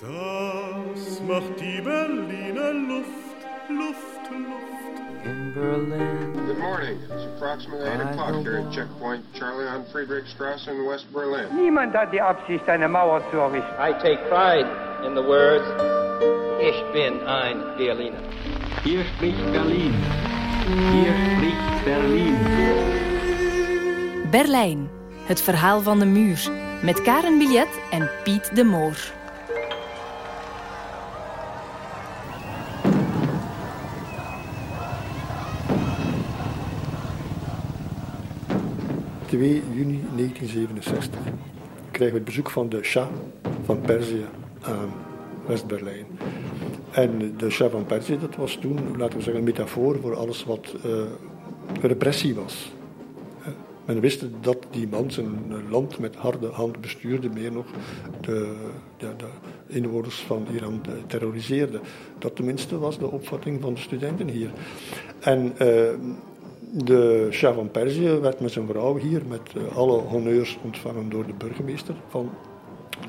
Das macht die Berliner Luft, Luft, Luft. in Berlin. Good morning. It's approximately 8 I o'clock here at Checkpoint Charlie on Friedrichstrasse in West Berlin. Niemand hat die Absicht, eine Mauer zu errichten. I take pride in the words, Ich bin ein Berliner. Hier spricht Berlin. Hier spricht Berlin. Berlijn, het verhaal van de muur. Met Karen Billet en Piet de Moor. 2 juni 1967 krijgen we het bezoek van de Shah van Perzië aan West-Berlijn. En de Shah van Perzië, dat was toen, laten we zeggen, een metafoor voor alles wat eh, repressie was. Men wist dat die man zijn land met harde hand bestuurde, meer nog de, de, de inwoners van Iran eh, terroriseerde. Dat tenminste was de opvatting van de studenten hier. En eh, de Shah van Perzië werd met zijn vrouw hier met eh, alle honneurs ontvangen door de burgemeester van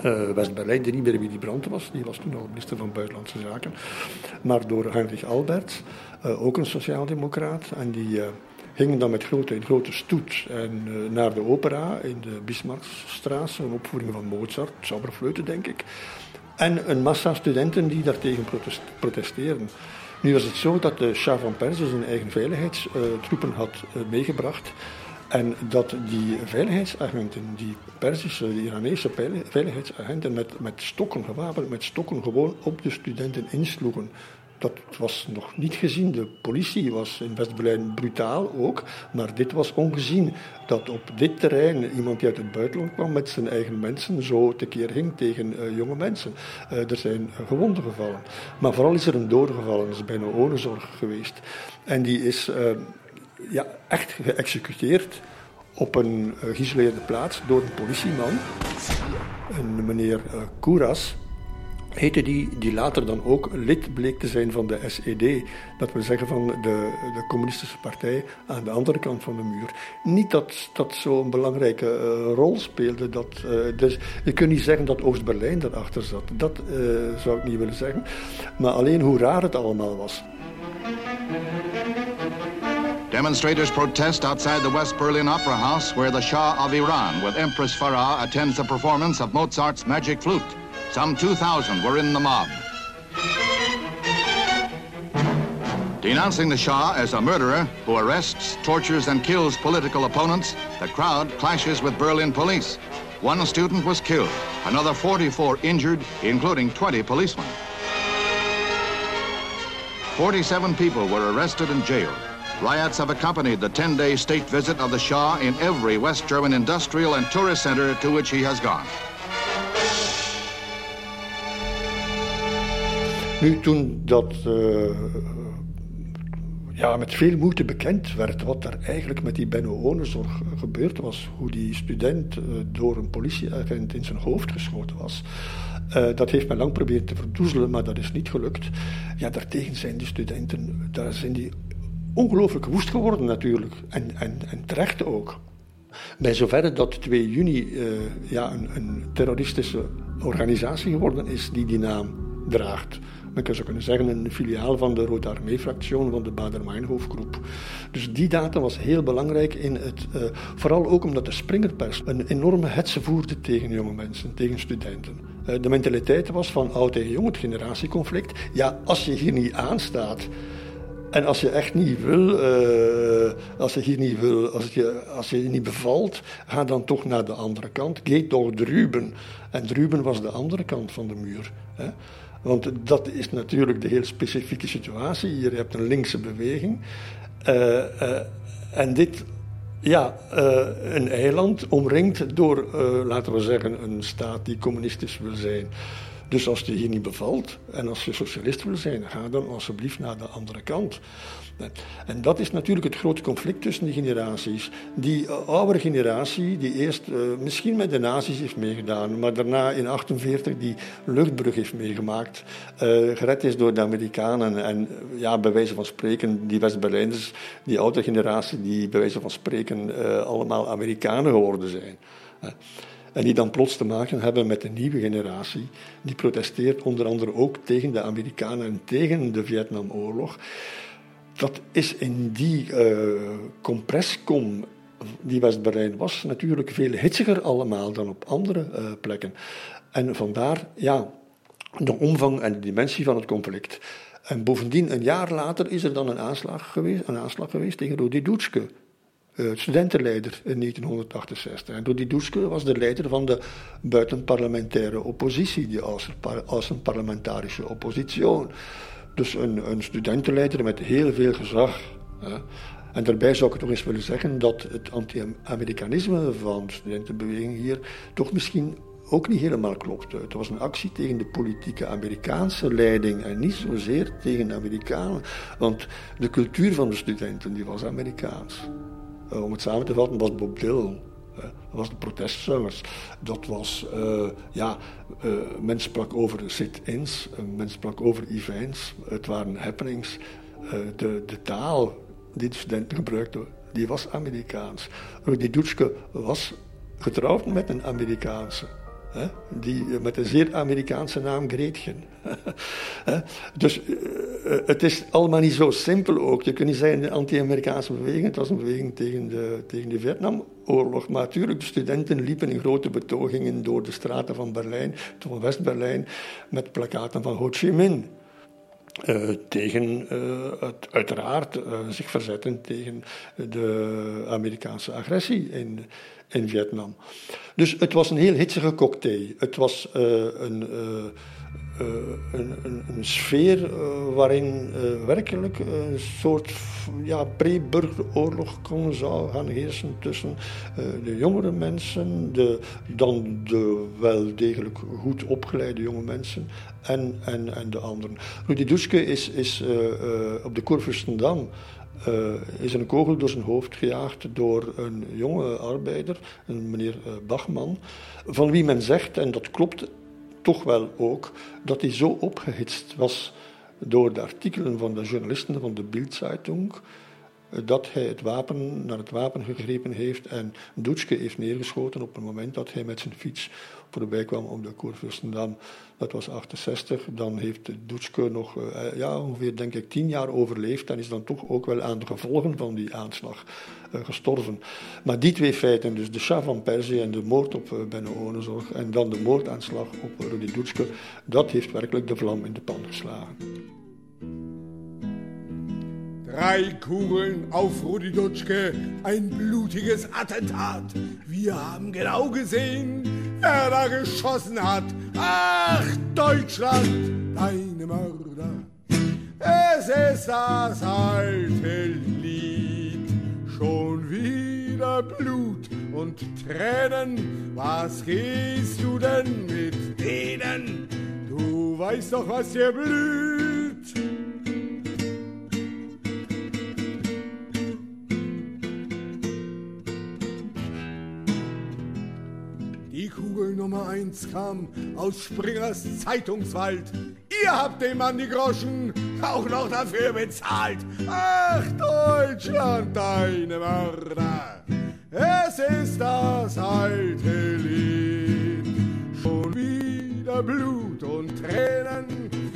eh, West-Berlijn, die niet meer Willy Brandt was, die was toen al minister van Buitenlandse Zaken, maar door Heinrich Albert, eh, ook een sociaaldemocraat, en die gingen dan met grote, in grote stoet en, naar de opera in de Bismarckstraße, een opvoering van Mozart, Zauberfleuten denk ik, en een massa studenten die daartegen protest- protesteerden. Nu was het zo dat de Shah van Perzië zijn eigen veiligheidstroepen had eh, meegebracht. En dat die veiligheidsagenten, die Perzische, die Iranese veiligheidsagenten, met, met stokken, gewapend met stokken, gewoon op de studenten insloegen. Dat was nog niet gezien. De politie was in West-Berlijn brutaal ook, maar dit was ongezien. Dat op dit terrein iemand die uit het buitenland kwam met zijn eigen mensen zo tekeer ging tegen eh, jonge mensen. Eh, er zijn gewonden gevallen. Maar vooral is er een dode gevallen. Dat is bijna oorlogszorg geweest. En die is eh, ja, echt geëxecuteerd op een geïsoleerde plaats door een politieman. Een meneer Kouras heette die, die later dan ook lid bleek te zijn van de SED. Dat wil zeggen van de, de communistische partij aan de andere kant van de muur. Niet dat dat zo'n belangrijke eh, rol speelde. Dat, eh, dus je kunt niet zeggen dat Oost-Berlijn daarachter zat. Dat eh, zou ik niet willen zeggen. Maar alleen hoe raar het allemaal was. Demonstrators protest outside the West Berlin Opera House where the Shah of Iran with Empress Farah attends the performance of Mozart's Magic Flute. Some 2,000 were in the mob. Denouncing the Shah as a murderer who arrests, tortures, and kills political opponents, the crowd clashes with Berlin police. One student was killed, another 44 injured, including 20 policemen. 47 people were arrested and jailed. Riots have accompanied the 10 day state visit of the Shah in every West German industrial and tourist center to which he has gone. Nu, toen dat eh, ja, met veel moeite bekend werd wat er eigenlijk met die Benno Onenzorg gebeurd was, hoe die student eh, door een politieagent in zijn hoofd geschoten was, eh, dat heeft men lang proberen te verdoezelen, maar dat is niet gelukt. Ja, daartegen zijn die studenten, daar zijn die ongelooflijk woest geworden natuurlijk, en, en, en terecht ook. Bij zoverre dat 2 juni ja, een, een terroristische organisatie geworden is die die naam draagt. Men zou kunnen zeggen een filiaal van de Rode Armee-fractie van de Bader-Meinhof-groep. Dus die datum was heel belangrijk in het, eh, vooral ook omdat de springerpers een enorme hetze voerde tegen jonge mensen, tegen studenten. Eh, de mentaliteit was van oud tegen jong, het generatieconflict. Ja, als je hier niet aanstaat, en als je echt niet wil, eh, als je hier niet wil, als je, als je niet bevalt, ga dan toch naar de andere kant. Geet door Druben. En Druben was de andere kant van de muur. Hè. Want dat is natuurlijk de heel specifieke situatie. Hier je een linkse beweging. Eh, eh, en dit, ja, eh, een eiland omringd door, laten we zeggen, een staat die communistisch wil zijn. Dus als je hier niet bevalt en als je socialist wil zijn, ga dan alsjeblieft naar de andere kant. En dat is natuurlijk het grote conflict tussen die generaties. Die uh, oudere generatie, die eerst uh, misschien met de nazi's heeft meegedaan, maar daarna in 48 die luchtbrug heeft meegemaakt, uh, gered is door de Amerikanen en ja, bij wijze van spreken, die West-Berlijners, die oude generatie, die bij wijze van spreken allemaal Amerikanen geworden zijn. En die dan plots te maken hebben met een nieuwe generatie. Die protesteert onder andere ook tegen de Amerikanen en tegen de Vietnamoorlog. Dat is in die uh, die West-Berlijn was natuurlijk veel hitsiger allemaal dan op andere uh, plekken. En vandaar ja, de omvang en de dimensie van het conflict. En bovendien, een jaar later is er dan een aanslag geweest, een aanslag geweest tegen Rudi Dutschke, uh, studentenleider in 1968. En Rudi Dutschke was de leider van de buitenparlementaire oppositie, die als, een parlementarische oppositie. Dus een, een studentenleider met heel veel gezag. Hè. En daarbij zou ik toch eens willen zeggen dat het anti-Amerikanisme van de studentenbeweging hier toch misschien ook niet helemaal klopt. Het was een actie tegen de politieke Amerikaanse leiding en niet zozeer tegen de Amerikanen. Want de cultuur van de studenten die was Amerikaans. Uh, om het samen te vatten was Bob Dylan. Uh, dat was de protestzangers. Dat was, uh, ja, men sprak over sit-ins, men sprak over events. Het waren happenings. de, de taal die de studenten gebruikten, die was Amerikaans. Rudy Dutschke was getrouwd met een Amerikaanse. Hè, die, eh, met een zeer Amerikaanse naam Gretchen. dus uh, het is allemaal niet zo simpel ook. Je kunt niet zeggen de anti-Amerikaanse beweging, het was een beweging tegen de, tegen de Vietnamoorlog. Maar natuurlijk, de studenten liepen in grote betogingen door de straten van Berlijn, van West-Berlijn, met plakaten van Ho Chi Minh. Uh, tegen uh, uiteraard uh, zich verzetten tegen de Amerikaanse agressie in, in Vietnam. Dus het was een heel hitsige cocktail. Het was een, een, een, een, sfeer waarin werkelijk een soort ja, pre-burgeroorlog kon zou gaan heersen tussen de jongere mensen, de, dan de wel degelijk goed opgeleide jonge mensen en, en, en de anderen. Rudy Duske is, is op de Kurfürstendam uh, is een kogel door zijn hoofd gejaagd door een jonge arbeider, een meneer Bachman, van wie men zegt, en dat klopt toch wel ook, dat hij zo opgehitst was door de artikelen van de journalisten van de Bildzeitung, dat hij het wapen, naar het wapen gegrepen heeft en Doetske heeft neergeschoten op het moment dat hij met zijn fiets voorbij kwam op de Koervurstendam. Dat was 68. Dan heeft Doetske nog uh, ja, ongeveer denk ik tien jaar overleefd en is dan toch ook wel aan de gevolgen van die aanslag gestorven. Maar die twee feiten, dus de Shah van Perzië en de moord op uh, Benno Onenzorg en dan de moordaanslag op Rudy Doetske, dat heeft werkelijk de vlam in de pan geslagen. Drei Kugeln auf Rudi Dutschke, ein blutiges Attentat. Wir haben genau gesehen, wer da geschossen hat. Ach, Deutschland, deine Mörder. Es ist das alte Lied, schon wieder Blut und Tränen. Was gehst du denn mit denen? Du weißt doch, was dir blüht. Kugel Nummer eins kam aus Springers Zeitungswald. Ihr habt dem Mann die Groschen auch noch dafür bezahlt. Ach, Deutschland, deine Mörder. Es ist das alte Lied. Schon wieder Blut und Tränen.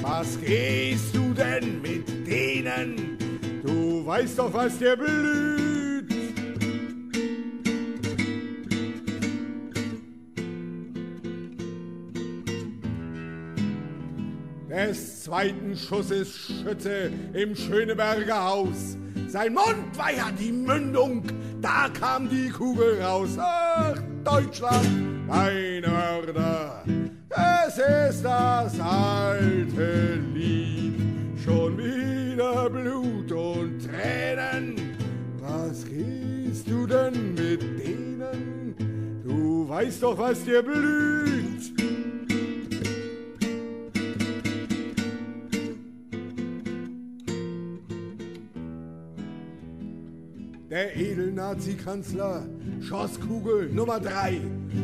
Was gehst du denn mit denen? Du weißt doch, was dir blüht. Des zweiten Schusses Schütze im Schöneberger Haus. Sein Mund war ja die Mündung, da kam die Kugel raus. Ach, Deutschland, deine Mörder, es ist das alte Lied. Schon wieder Blut und Tränen. Was gehst du denn mit denen? Du weißt doch, was dir blüht. Der Edelnazi-Kanzler schoss Kugel Nummer drei.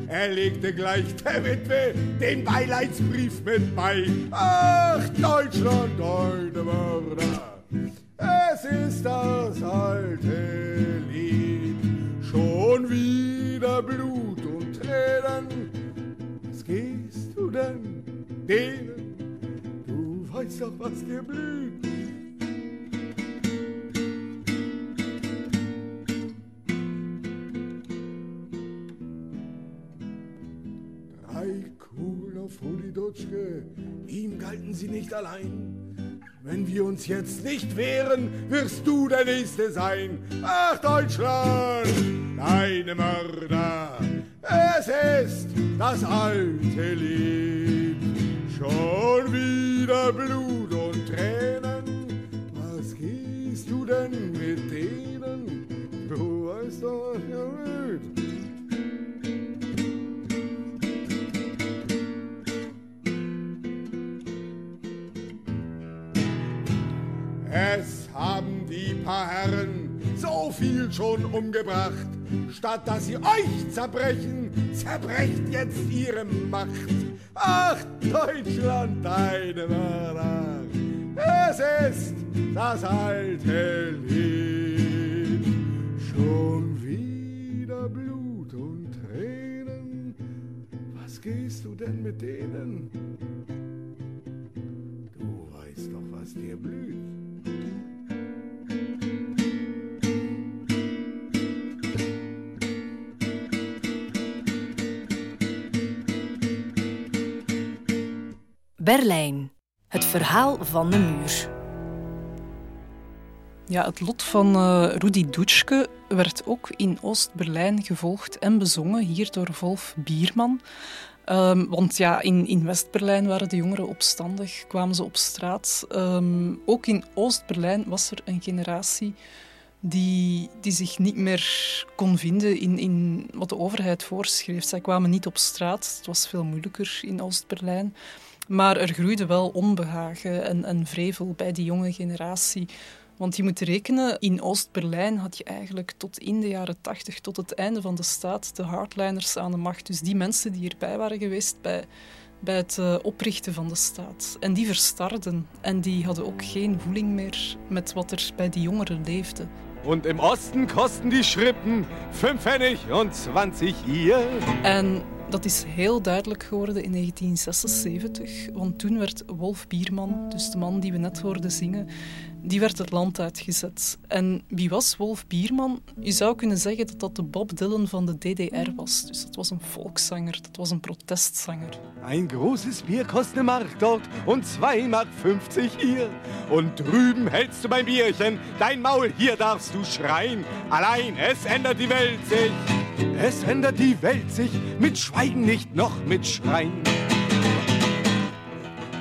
Er legte gleich der Witwe den Beileidsbrief mit bei. Ach, Deutschland, deine Mörder, es ist das alte Lied. Schon wieder Blut und. Tränen. Was gehst du denn denen? Du weißt doch, was dir blüht. Rudi Dutschke, ihm galten sie nicht allein. Wenn wir uns jetzt nicht wehren, wirst du der Nächste sein. Ach, Deutschland, deine Mörder, es ist das alte Lied. Schon wieder Blut und Tränen, was gehst du denn mit denen? Du weißt doch, ja, Es haben die paar Herren so viel schon umgebracht. Statt dass sie euch zerbrechen, zerbrecht jetzt ihre Macht. Ach, Deutschland, deine Mörder, es ist das alte Lied. Schon wieder Blut und Tränen. Was gehst du denn mit denen? Du weißt doch, was dir blüht. Berlijn. Het verhaal van de muur. Ja, het lot van uh, Rudi Dutschke werd ook in Oost-Berlijn gevolgd en bezongen, hier door Wolf Bierman. Um, want ja, in, in West-Berlijn waren de jongeren opstandig, kwamen ze op straat. Um, ook in Oost-Berlijn was er een generatie die, die zich niet meer kon vinden in, in wat de overheid voorschreef. Zij kwamen niet op straat, het was veel moeilijker in Oost-Berlijn. Maar er groeide wel onbehagen en, en vrevel bij die jonge generatie. Want je moet rekenen, in Oost-Berlijn had je eigenlijk tot in de jaren tachtig, tot het einde van de staat, de hardliners aan de macht. Dus die mensen die erbij waren geweest bij, bij het uh, oprichten van de staat. En die verstarden. En die hadden ook geen voeling meer met wat er bij die jongeren leefde. Und im Osten kosten die Schrippen 5 Pfennig und 20 hier. En dat is heel duidelijk geworden in 1976, want toen werd Wolf Bierman, dus de man die we net hoorden zingen, die werd het land uitgezet. En wie was Wolf Bierman? Je zou kunnen zeggen dat dat de Bob Dylan van de DDR was. Dus dat was een volkszanger, dat was een protestzanger. Ein großes Bier kostet eine Mark dort und 2 Mark 50 hier. Und drüben hältst du mein Bierchen, dein Maul, hier darfst du schreien. Allein, es ändert die Welt sich. Es ändert die Welt sich mit Schweigen, nicht noch mit Schreien.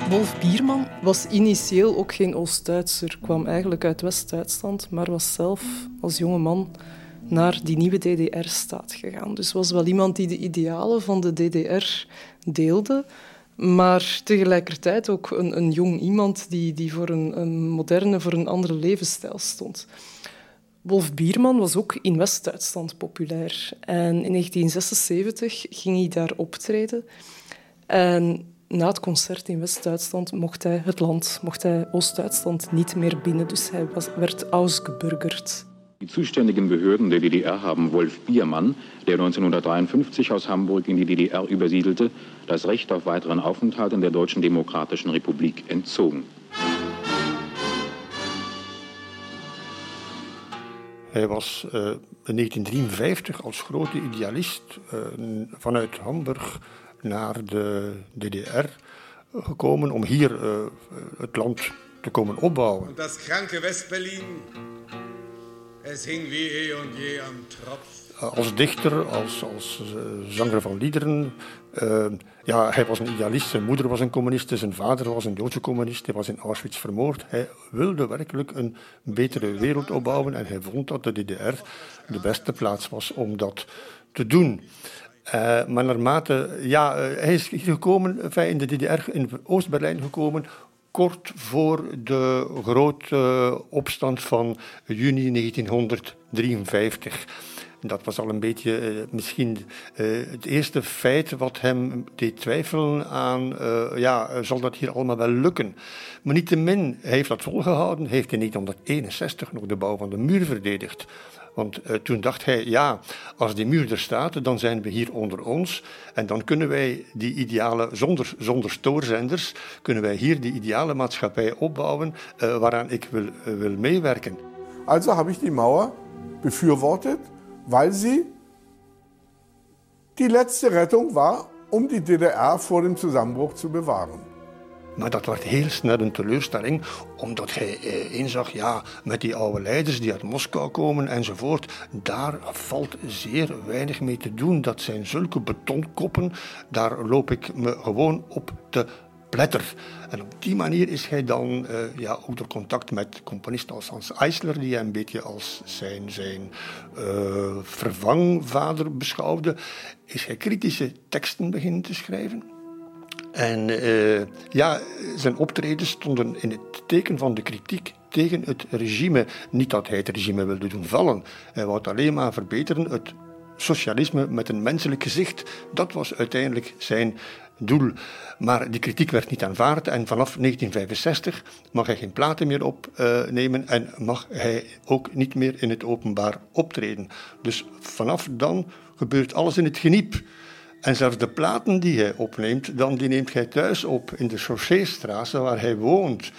Wolf Bierman was initieel ook geen Oost-Duitser, kwam eigenlijk uit West-Duitsland, maar was zelf als jonge man naar die nieuwe DDR-staat gegaan. Dus was wel iemand die de idealen van de DDR deelde, maar tegelijkertijd ook een, een jong iemand die, die voor een, een moderne, voor een andere levensstijl stond. Wolf Bierman was ook in West-Duitsland populair. En in 1976 ging hij daar optreden. En na het concert in West-Duitsland mocht hij het land, mocht hij Oost-Duitsland niet meer binnen. Dus hij was, werd ausgebürgert. Die zuständigen Behörden der DDR haben Wolf Biermann, der 1953 aus Hamburg in die DDR übersiedelte, das Recht auf weiteren Aufenthalt in der Deutschen Demokratischen Republik entzogen. Hij was uh, in 1953 als grote idealist uh, vanuit Hamburg naar de DDR gekomen om hier uh, het land te komen opbouwen. Das kranke West-Berlin, es hing wie eh und je am Tropf. Als dichter, als, als zanger van liederen. Uh, ja, hij was een idealist. Zijn moeder was een communiste, zijn vader was een Joodse communist. Hij was in Auschwitz vermoord. Hij wilde werkelijk een betere wereld opbouwen en hij vond dat de DDR de beste plaats was om dat te doen. Uh, maar naarmate, ja, uh, hij is gekomen, in de DDR, in Oost-Berlijn gekomen, kort voor de grote opstand van juni 1953. Dat was al een beetje misschien het eerste feit wat hem deed twijfelen aan, ja, zal dat hier allemaal wel lukken? Maar niettemin, hij heeft dat volgehouden, heeft in 1961 nog de bouw van de muur verdedigd. Want uh, toen dacht hij, ja, als die muur er staat, dan zijn we hier onder ons. En dan kunnen wij die ideale, zonder, zonder stoorzenders, kunnen wij hier die ideale maatschappij opbouwen uh, waaraan ik wil, uh, wil meewerken. Also habe ich die Mauer befürwortet, weil sie die letzte Rettung war, um die DDR vor dem Zusammenbruch zu bewahren. Maar dat werd heel snel een teleurstelling, omdat hij eh, inzag, ja, met die oude leiders die uit Moskou komen enzovoort, daar valt zeer weinig mee te doen. Dat zijn zulke betonkoppen, daar loop ik me gewoon op te pletter. En op die manier is hij dan uh, ja, ook door contact met componisten als Hans Eisler, die hij een beetje als zijn, zijn uh, vervangvader beschouwde, is hij kritische teksten beginnen te schrijven. En uh, ja, zijn optreden stonden in het teken van de kritiek tegen het regime. Niet dat hij het regime wilde doen vallen. Hij wou het alleen maar verbeteren. Het socialisme met een menselijk gezicht, dat was uiteindelijk zijn doel. Maar die kritiek werd niet aanvaard en vanaf 1965 mag hij geen platen meer opnemen en mag hij ook niet meer in het openbaar optreden. Dus vanaf dan gebeurt alles in het geniep. En zelfs de platen die hij opneemt, dan die neemt hij thuis op in de Chausseestraat waar hij woont.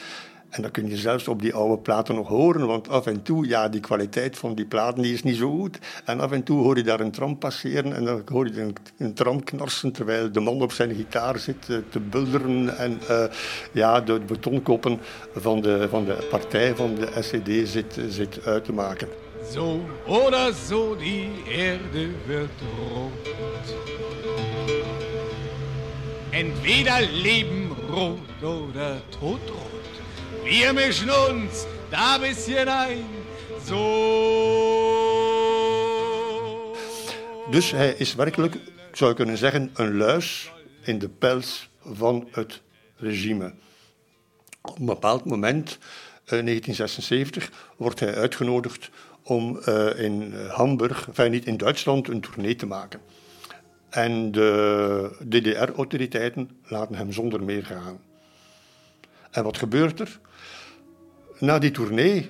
En dat kun je zelfs op die oude platen nog horen, want af en toe, ja, die kwaliteit van die platen die is niet zo goed. En af en toe hoor je daar een tram passeren en dan hoor je een, tram knarsen terwijl de man op zijn gitaar zit uh, te bulderen en uh, ja, de betonkoppen van de, van de partij van de SED zit, zit uit te maken. Zo oder zo, die Erde wird rot. Entweder Leben rot oder Todrot. Wir mischen uns da bisschen ein. Zo. Dus hij is werkelijk, zou je kunnen zeggen, een luis in de pels van het regime. Op een bepaald moment, uh, 1976, wordt hij uitgenodigd om uh, in Hamburg, enfin niet in Duitsland, een tournee te maken. En de DDR-autoriteiten laten hem zonder meer gaan. En wat gebeurt er? Na die tournee,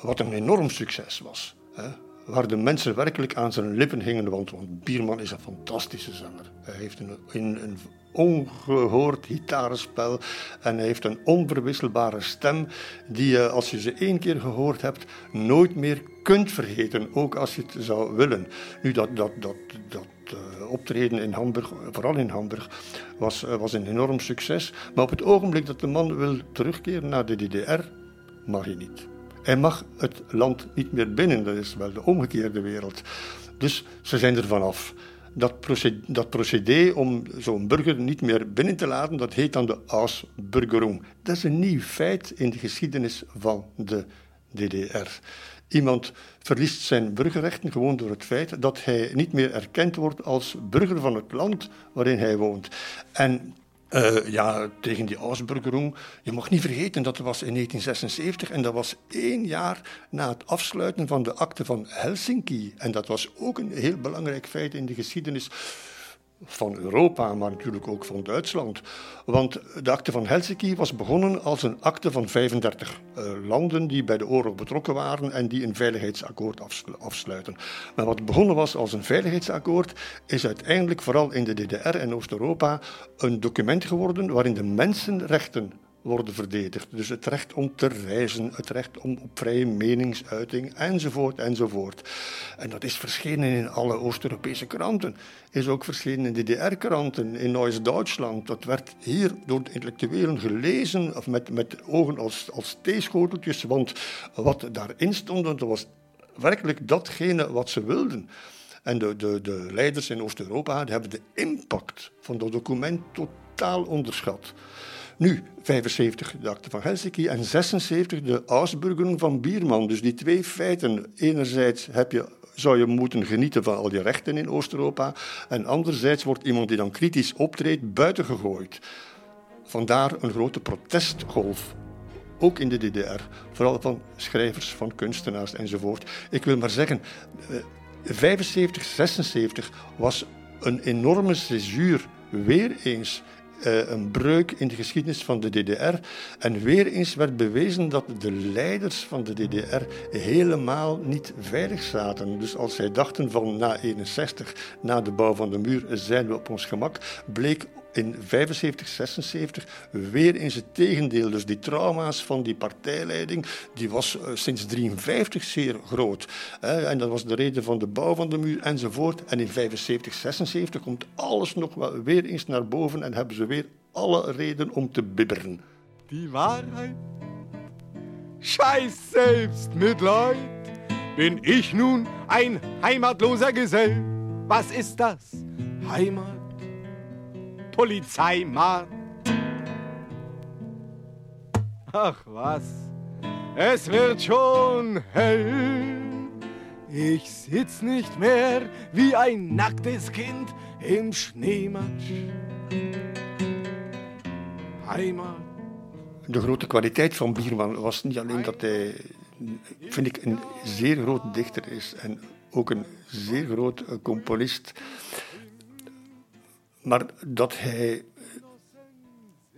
wat een enorm succes was, hè, waar de mensen werkelijk aan zijn lippen hingen, want, want Bierman is een fantastische zanger. Hij heeft een, een, ongehoord gitarenspel en hij heeft een onverwisselbare stem die je, als je ze één keer gehoord hebt, nooit meer kunt vergeten, ook als je het zou willen. Nu, dat, dat, dat, dat optreden in Hamburg, vooral in Hamburg, was, uh, was een enorm succes. Maar op het ogenblik dat de man wil terugkeren naar de DDR, mag hij niet. Hij mag het land niet meer binnen, dat is wel de omgekeerde wereld. Dus ze zijn er vanaf. Dat procedé, dat procedé om zo'n burger niet meer binnen te laten, dat heet dan de Ausburgerung. Dat is een nieuw feit in de geschiedenis van de DDR. Iemand verliest zijn burgerrechten gewoon door het feit dat hij niet meer erkend wordt als burger van het land waarin hij woont. En uh, ja, tegen die Ausburgerung. Je mag niet vergeten dat was in 1976 en dat was één jaar na het afsluiten van de akte van Helsinki. En dat was ook een heel belangrijk feit in de geschiedenis van Europa, maar natuurlijk ook van Duitsland. Want de akte van Helsinki was begonnen als een akte van 35 uh, eh, landen die bij de oorlog betrokken waren en die een veiligheidsakkoord afsluiten. Maar wat begonnen was als een veiligheidsakkoord, is uiteindelijk vooral in de DDR en Oost-Europa een document geworden waarin de mensenrechten worden verdedigd. Dus het recht om te reizen, het recht om op vrije meningsuiting, enzovoort, enzovoort. En dat is verschenen in alle Oost-Europese kranten. Is ook verschenen in DDR-kranten, in Neues-Duitsland. Dat werd hier door de intellectuelen gelezen, of met, met ogen als, als theeschoteltjes, want wat daarin stond, dat was werkelijk datgene wat ze wilden. En de, de, de leiders in Oost-Europa hebben de impact van dat document totaal onderschat. Nu, 75 de akte van Helsinki en 76 de Ausburgen van Bierman. Dus die twee feiten. Enerzijds heb je, zou je moeten genieten van al je rechten in Oost-Europa. En anderzijds wordt iemand die dan kritisch optreedt buiten gegooid. Vandaar een grote protestgolf ook in de DDR, vooral van schrijvers, van kunstenaars enzovoort. Ik wil maar zeggen, 75, eh, 76 was een enorme césuur weer eens een breuk in de geschiedenis van de DDR. En weer eens werd bewezen dat de leiders van de DDR helemaal niet veilig zaten. Dus als zij dachten van na 61, na de bouw van de muur, zijn we op ons gemak, bleek in 75, 76 weer eens het tegendeel. Dus die trauma's van die partijleiding, die was uh, sinds 53 zeer groot. En dat was de reden van de bouw van de muur enzovoort. En in 75, 76 komt alles nog weer eens naar boven en hebben ze weer alle reden om te bibberen. Die Wahrheit scheiß selbst Mitleid. Bin ich nun ein heimatloser Gesell? Was ist das? Heimat? Polizeimann. Ach was, es wird schon hell. Ich sitz nicht mehr wie ein nacktes Kind im Schneematsch. Heimat. De grote kwaliteit van Bierman was niet alleen dat hij, vind ik, een zeer groot dichter is en ook een zeer groot componist maar dat hij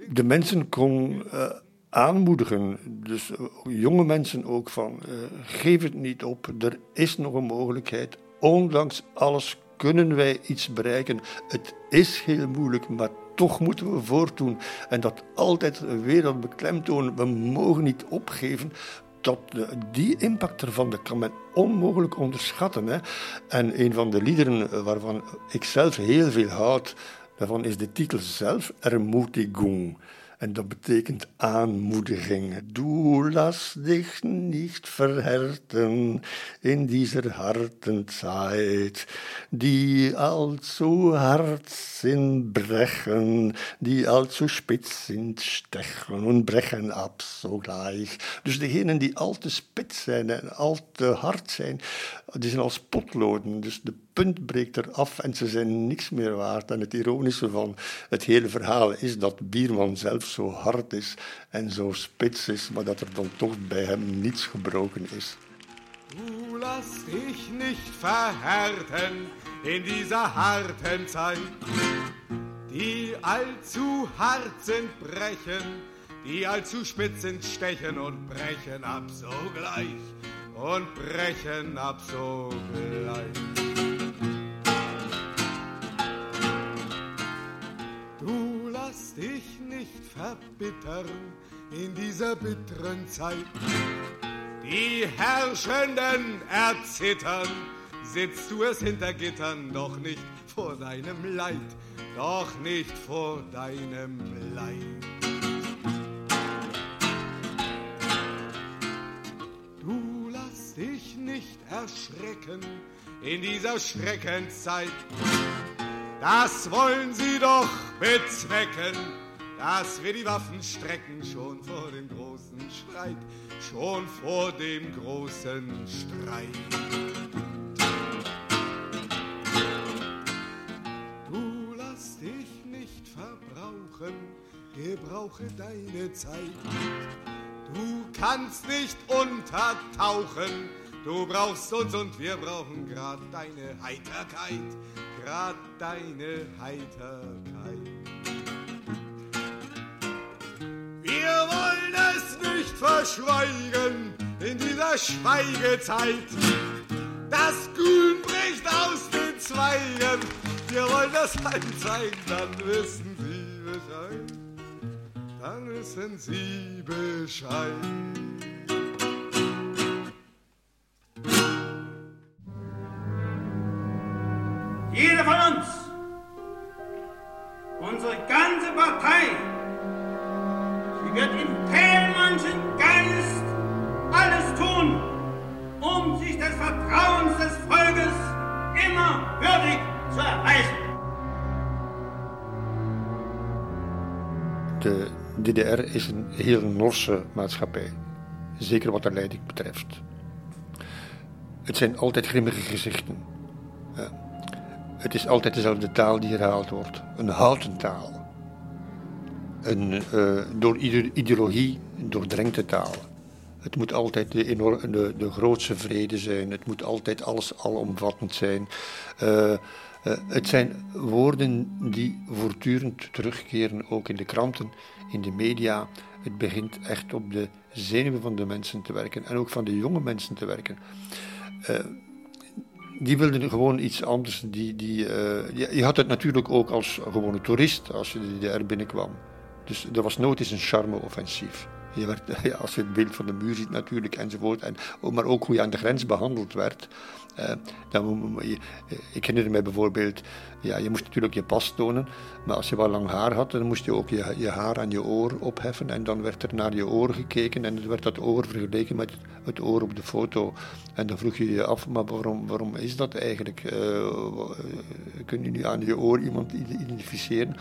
de mensen kon uh, aanmoedigen. Dus jonge mensen ook van uh, geef het niet op, er is nog een mogelijkheid. Ondanks alles kunnen wij iets bereiken. Het is heel moeilijk, maar toch moeten we voortdoen. En dat altijd weer dat beklemtonen, we mogen niet opgeven dat, die impact ervan kan men onmogelijk onderschatten. Hè. En een van de liederen waarvan ik zelf heel veel houd, daarvan is de titel zelf Ermutigung. En dat betekent aanmoediging. Du lass dich nicht verhärten in dieser harten Zeit, die allzu hart sind, brechen, die allzu spitz sind, stechen und brechen ab sogleich. Dus degenen die al te spits zijn en al te hard zijn, die zijn als potloden. Dus de punt breekt er af en ze zijn niks meer waard. En het ironische van het hele verhaal is dat Bierman zelf zo hard is en zo spits is, maar dat er dan toch bij hem niets gebroken is. Du lass dich nicht verhärten in dieser harten Zeit, die allzu hart sind, brechen, die allzu spitz sind, stechen und brechen ab sogleich, und brechen ab sogleich. Dich nicht verbittern in dieser bitteren Zeit. Die Herrschenden erzittern, sitzt du es hinter Gittern, doch nicht vor deinem Leid, doch nicht vor deinem Leid. Du lass dich nicht erschrecken in dieser Schreckenszeit. Das wollen sie doch bezwecken, dass wir die Waffen strecken schon vor dem großen Streit, schon vor dem großen Streit. Du lass dich nicht verbrauchen, gebrauche deine Zeit. Du kannst nicht untertauchen, du brauchst uns und wir brauchen grad deine Heiterkeit, grad deine Heiterkeit. Wir wollen es nicht verschweigen in dieser Schweigezeit. Das Grün bricht aus den Zweigen. Wir wollen das anzeigen, dann wissen Sie Bescheid. Dann wissen Sie Bescheid. Jeder von uns, unsere ganze Partei, sie wird in Thälmannschen Geist alles tun, um sich des Vertrauens des Volkes immer würdig zu erweisen. De DDR is een heel Norse maatschappij, zeker wat de leiding betreft. Het zijn altijd grimmige gezichten. Het is altijd dezelfde taal die herhaald wordt, een houten taal. Een uh, door ideologie doordrenkte taal. Het moet altijd de, de, de grootste vrede zijn, het moet altijd alles alomvattend zijn. Uh, het zijn woorden die voortdurend terugkeren, ook in de kranten, in de media. Het begint echt op de zenuwen van de mensen te werken en ook van de jonge mensen te werken. Die wilden gewoon iets anders. Die, die, uh, je, had het natuurlijk ook als gewone toerist als je DDR binnenkwam. Dus er was nooit eens een charme-offensief. Je werd, ja, als je het beeld van de muur ziet natuurlijk enzovoort. En, maar ook hoe je aan de grens behandeld werd. Uh, dan, ik herinner mij bijvoorbeeld, ja, je moest natuurlijk je pas tonen, maar als je wel lang haar had, dan moest je ook je, je haar aan je oor opheffen en dan werd er naar je oor gekeken en dan werd dat oor vergeleken met het oor op de foto. En dan vroeg je je af, maar waarom, waarom is dat eigenlijk? Uh, kun je nu aan je oor iemand identificeren?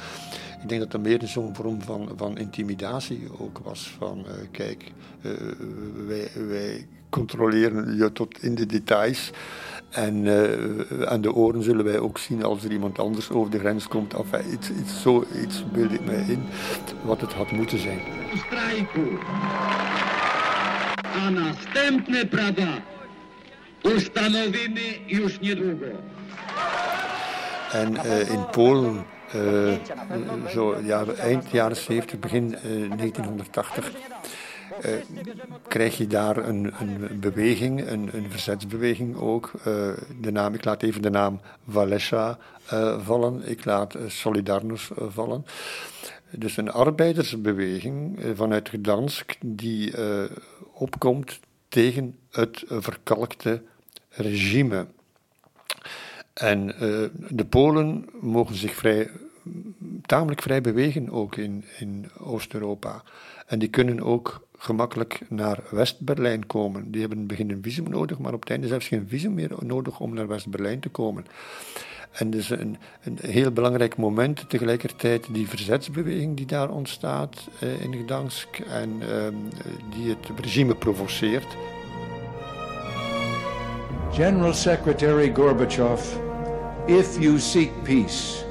Ik denk dat dat meer zo'n vorm van, van intimidatie ook was. Van kijk, wij, wij controleren je tot in de details. En uh, aan de oren zullen wij ook zien als er iemand anders over de grens komt. Enfin, iets, iets, zo iets beeld ik mij in wat het had moeten zijn. Strajku. A następne prawa ustanowimy już niedługo. En uh, in Polen, uh, zo ja, eind jaren 70, begin 1980, uh, krijg je daar een, een beweging, een, een, verzetsbeweging ook. Uh, de naam, ik laat even de naam Valesha uh, vallen, ik laat Solidarność vallen. Dus een arbeidersbeweging vanuit Gdansk die opkomt tegen het verkalkte regime. En de Polen mogen zich vrij, tamelijk vrij bewegen ook in, in Oost-Europa. En die kunnen ook gemakkelijk naar West-Berlijn komen. Die hebben in het begin een visum nodig, maar op het einde zelfs geen visum meer nodig om naar West-Berlijn te komen. En dus een, een heel belangrijk moment tegelijkertijd die verzetsbeweging die daar ontstaat eh, in Gdansk en eh, die het regime provoceert. General Secretary Gorbachev, if you seek peace,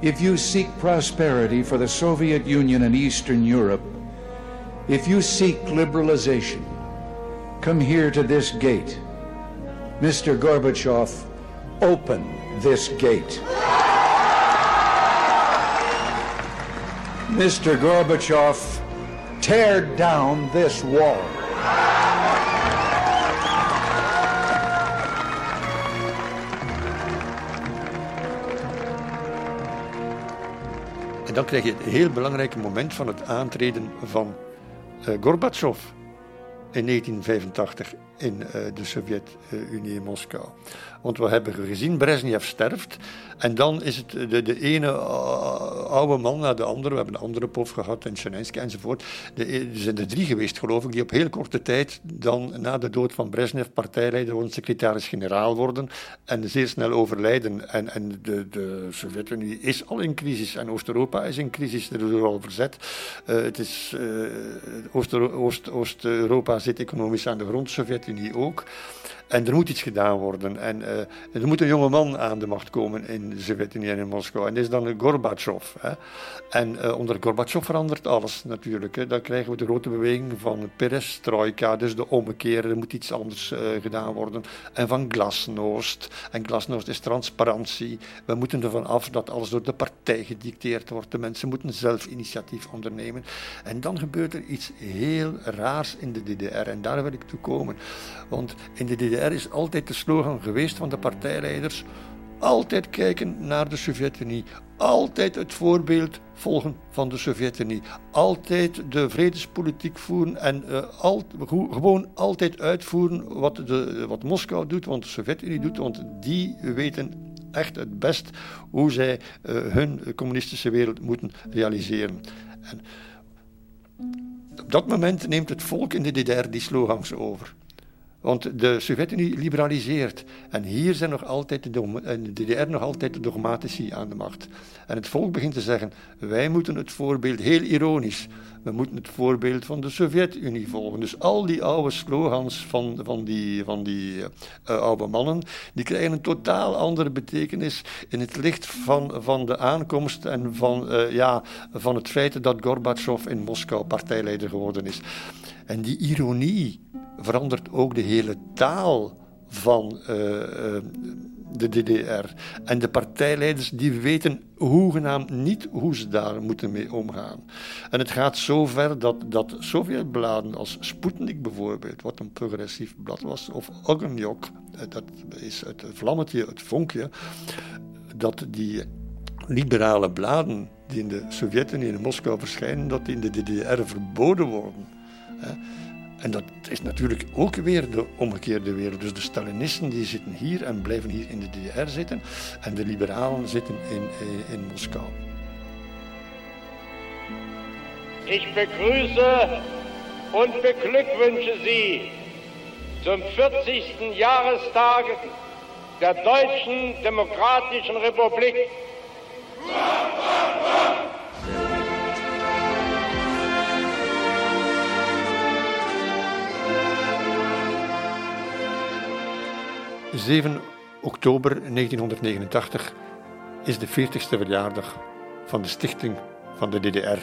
if you seek prosperity for the Soviet Union and Eastern Europe, If you seek liberalization, come here to this gate. Mr. Gorbachev, open this gate. Mr. Gorbachev, tear down this wall. En dan krijg je het heel belangrijke moment van het aantreden van Gorbachev in 1985 in uh, de Sovjet-Unie in Moskou. Want we hebben gezien, Brezhnev sterft. En dan is het de, de ene uh, oude man naar de andere. We hebben een andere pof gehad en Zelensky enzovoort. De, er zijn er drie geweest, geloof ik, die op heel korte tijd dan na de dood van Brezhnev partijleider worden, secretaris-generaal worden en zeer snel overlijden. En, en de, de Sovjet-Unie is al in crisis en Oost-Europa is in crisis. Er is al verzet. Uh, het is, uh, Oost-Europa Oost, zit economisch aan de grond, Sovjet-Unie ook. En er moet iets gedaan worden. En uh, er moet een jonge man aan de macht komen in de en in Moskou. En dat is dan Gorbachev. Hè. En uh, onder Gorbachev verandert alles natuurlijk. Hè. Dan krijgen we de grote beweging van perestroika, dus de ommekeer. Er moet iets anders uh, gedaan worden. En van glasnost. En glasnost is transparantie. We moeten ervan af dat alles door de partij gedicteerd wordt. De mensen moeten zelf initiatief ondernemen. En dan gebeurt er iets heel raars in de DDR. En daar wil ik toe komen. Want in de DDR is altijd de slogan geweest van de partijleiders: altijd kijken naar de Sovjet-Unie, altijd het voorbeeld volgen van de Sovjet-Unie, altijd de vredespolitiek voeren en al, gewoon altijd uitvoeren wat, de, wat Moskou doet, wat de Sovjet-Unie doet, want die weten echt het best hoe zij uh, hun communistische wereld moeten realiseren. En op dat moment neemt het volk in de DDR die slogans over. Want de Sovjet-Unie liberaliseert. En hier zijn nog altijd de, de DDR nog altijd de dogmatici aan de macht. En het volk begint te zeggen: wij moeten het voorbeeld, heel ironisch, we moeten het voorbeeld van de Sovjet-Unie volgen. Dus al die oude slogans van, van die, van die uh, oude mannen, die krijgen een totaal andere betekenis in het licht van, van de aankomst en van, uh, ja, van het feit dat Gorbachev in Moskou partijleider geworden is. En die ironie verandert ook de hele taal van uh, de DDR. En de partijleiders die weten hoegenaamd niet hoe ze daar moeten mee omgaan. En het gaat zo ver dat, dat Sovjetbladen als Sputnik bijvoorbeeld, wat een progressief blad was, of Ogenjok, eh, dat is het vlammetje, het vonkje, dat die liberale bladen die in de Sovjet-Unie in Moskou verschijnen, dat die in de DDR verboden worden. En dat is natuurlijk ook weer de omgekeerde wereld. Dus de Stalinisten die zitten hier en blijven hier in de DDR zitten. En de liberalen zitten in, in, Moskau. Ich begrüße und beglückwünsche Sie zum 40. Jahrestag der Deutschen Demokratischen Republik. 7 oktober 1989 is de 40ste verjaardag van de stichting van de DDR.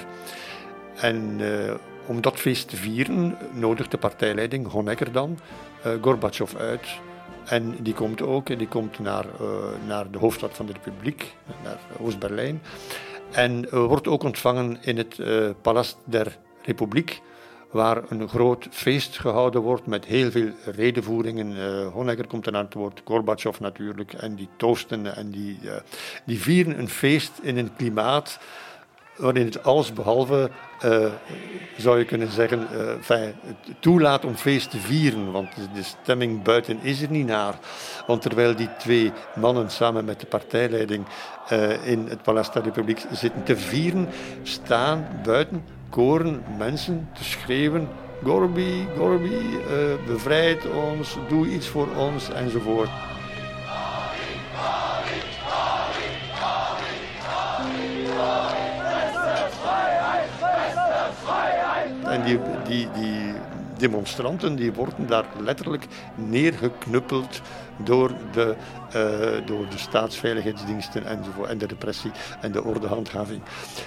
En uh, om dat feest te vieren nodigt de partijleiding Honecker dan uh, Gorbachev uit. En die komt ook die komt naar, uh, naar de hoofdstad van de Republiek, naar Oost-Berlijn. En wordt ook ontvangen in het Palast der Republiek waar een groot feest gehouden wordt met heel veel redenvoeringen. Uh, Honecker komt er aan het woord, Gorbachev natuurlijk, en die toosten en die, uh, die vieren een feest in een klimaat waarin het alles behalve, uh, zou je kunnen zeggen, fijn, toelaat om feest te vieren. Want de stemming buiten is er niet naar. Want terwijl die twee mannen samen met de partijleiding in het Paleis der Republiek zitten te vieren, staan buiten koren mensen te schreeuwen: Gorby, Gorby, uh, bevrijd ons, doe iets voor ons enzovoort. En die, die, die demonstranten die worden daar letterlijk neergeknuppeld door de, uh, door de staatsveiligheidsdiensten en de repressie en de ordehandhaving.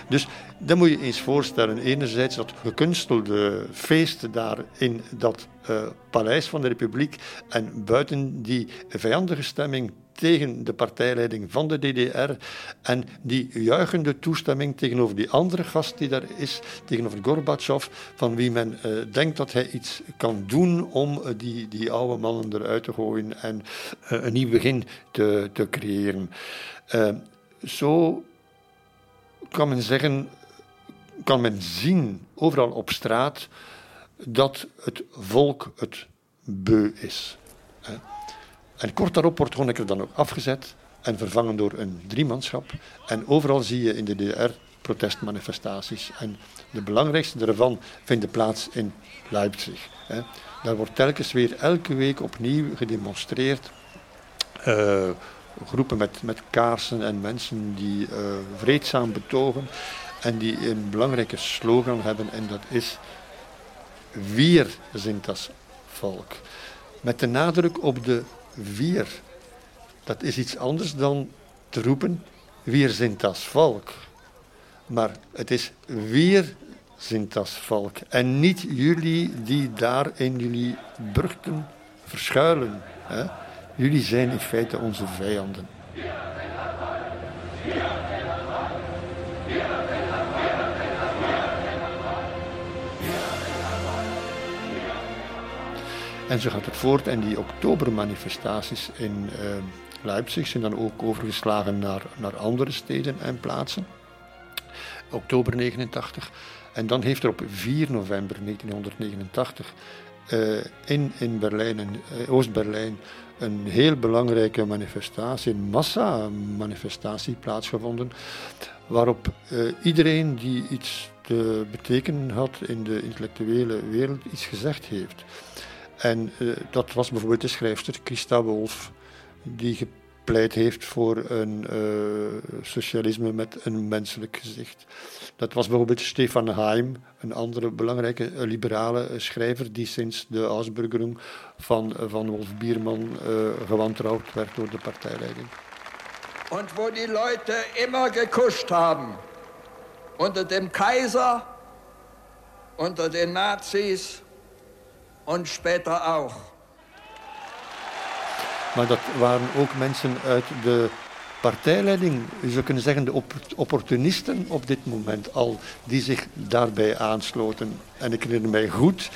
Dus dan moet je eens voorstellen, enerzijds dat gekunstelde feest daar in dat paleis van de Republiek en buiten die vijandige stemming tegen de partijleiding van de DDR en die juichende toestemming tegenover die andere gast die daar is, tegenover Gorbachev, van wie men uh, denkt dat hij iets kan doen om uh, die, die oude mannen eruit te gooien en een nieuw begin te, te creëren. zo kan men zeggen, kan men zien overal op straat dat het volk het beu is. En kort daarop wordt Honecker dan ook afgezet en vervangen door een driemanschap. En overal zie je in de DDR protestmanifestaties. En de belangrijkste daarvan vinden plaats in Leipzig. Daar wordt telkens weer elke week opnieuw gedemonstreerd. Uh, groepen met, met kaarsen en mensen die uh, vreedzaam betogen en die een belangrijke slogan hebben en dat is Wir sind das Volk. Met de nadruk op de vier. Dat is iets anders dan te roepen, wir sind das Volk. Maar het is wir sind das Volk. En niet jullie die daar in jullie burchten verschuilen. Hè? Jullie zijn in feite onze vijanden. En zo gaat het voort. En die oktobermanifestaties in uh, Leipzig zijn dan ook overgeslagen naar, naar andere steden en plaatsen. Oktober 89. En dan heeft er op 4 november 1989 uh, eh, in, in Berlijn, in uh, Oost-Berlijn, een heel belangrijke manifestatie, een massa-manifestatie plaatsgevonden. Waarop uh, iedereen die iets te betekenen had in de intellectuele wereld iets gezegd heeft. En uh, dat was bijvoorbeeld de schrijfster Christa Wolf, die gepleit heeft voor een uh, socialisme met een menselijk gezicht. Dat was bijvoorbeeld Stefan Heim, een andere belangrijke uh, liberale schrijver die sinds de Ausbürgerung van, van Wolf Bierman gewantrouwd werd door de partijleiding. Und wo die Leute immer gekuscht haben, unter dem Kaiser, unter den Nazis und später auch. Maar dat waren ook mensen uit de partijleiding, je zou kunnen zeggen de opportunisten op dit moment al, die zich daarbij aansloten. En ik herinner mij goed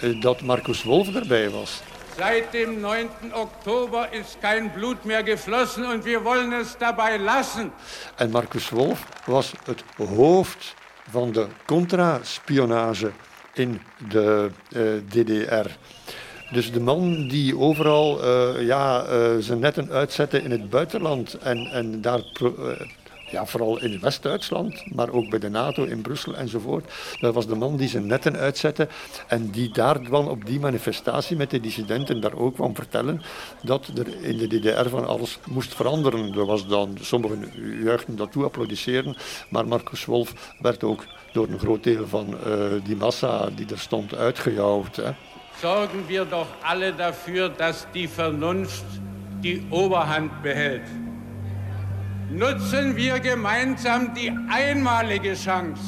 eh, dat Marcus Wolf erbij was. Seit dem 9. Oktober ist kein Blut mehr geflossen und wir wollen es dabei lassen. En Marcus Wolf was het hoofd van de contraspionage in de eh, DDR. Dus de man die overal uh, ja, uh, zijn netten uitzette in het buitenland en, en daar ja, vooral in West-Duitsland, maar ook bij de NATO in Brussel enzovoort. Dat was de man die zijn netten uitzette en die daar kwam op die manifestatie met de dissidenten daar ook kwam vertellen dat er in de DDR van alles moest veranderen. Er was dan, sommigen juichten dat toe, applaudisseren, maar Marcus Wolf werd ook door een groot deel van uh, die massa die er stond uitgejouwd. Hè. Wir doch alle dafür, dass die Vernunft die Oberhand behält. Nutzen wir gemeinsam die einmalige Chance,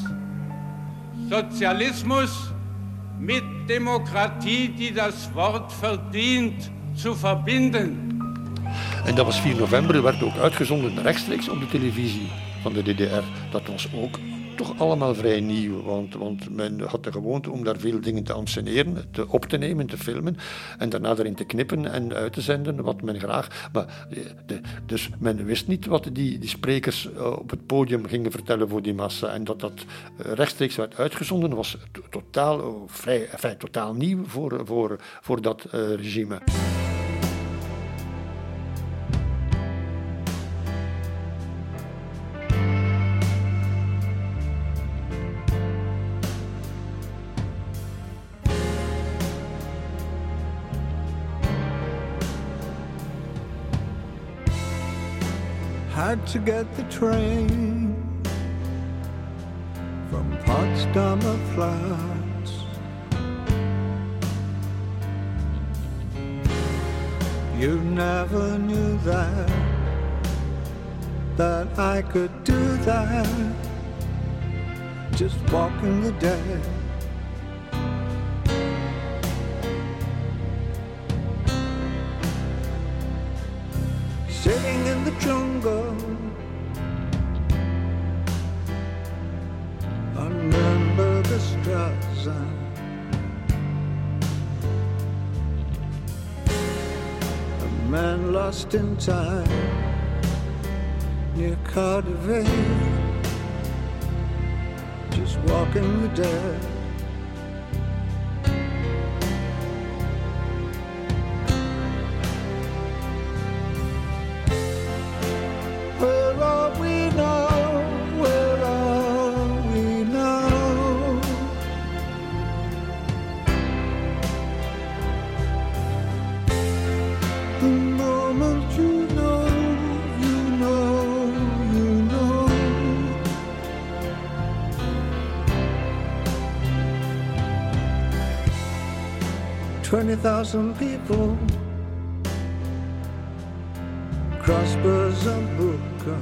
Sozialismus mit Demokratie, die das Wort verdient, zu verbinden. En dat was 4 november, werd ook uitgezonden rechtstreeks op de televisie van de DDR. Dat was ook toch allemaal vrij nieuw. Want, want men had de gewoonte om daar veel dingen te anseneren, te, op te nemen, te filmen. En daarna erin te knippen en uit te zenden wat men graag. Maar, de, dus men wist niet wat die, die sprekers eh, op het podium gingen vertellen voor die massa. En dat dat eh, rechtstreeks werd uitgezonden was totaal, eh, vrij, enfin, totaal nieuw voor, voor, voor dat regime. Had to get the train from Potsdamer Platz. You never knew that, that I could do that, just walking the dead. Lost in time near Cardiff, just walking the dead. Thousand people crossbows Booker.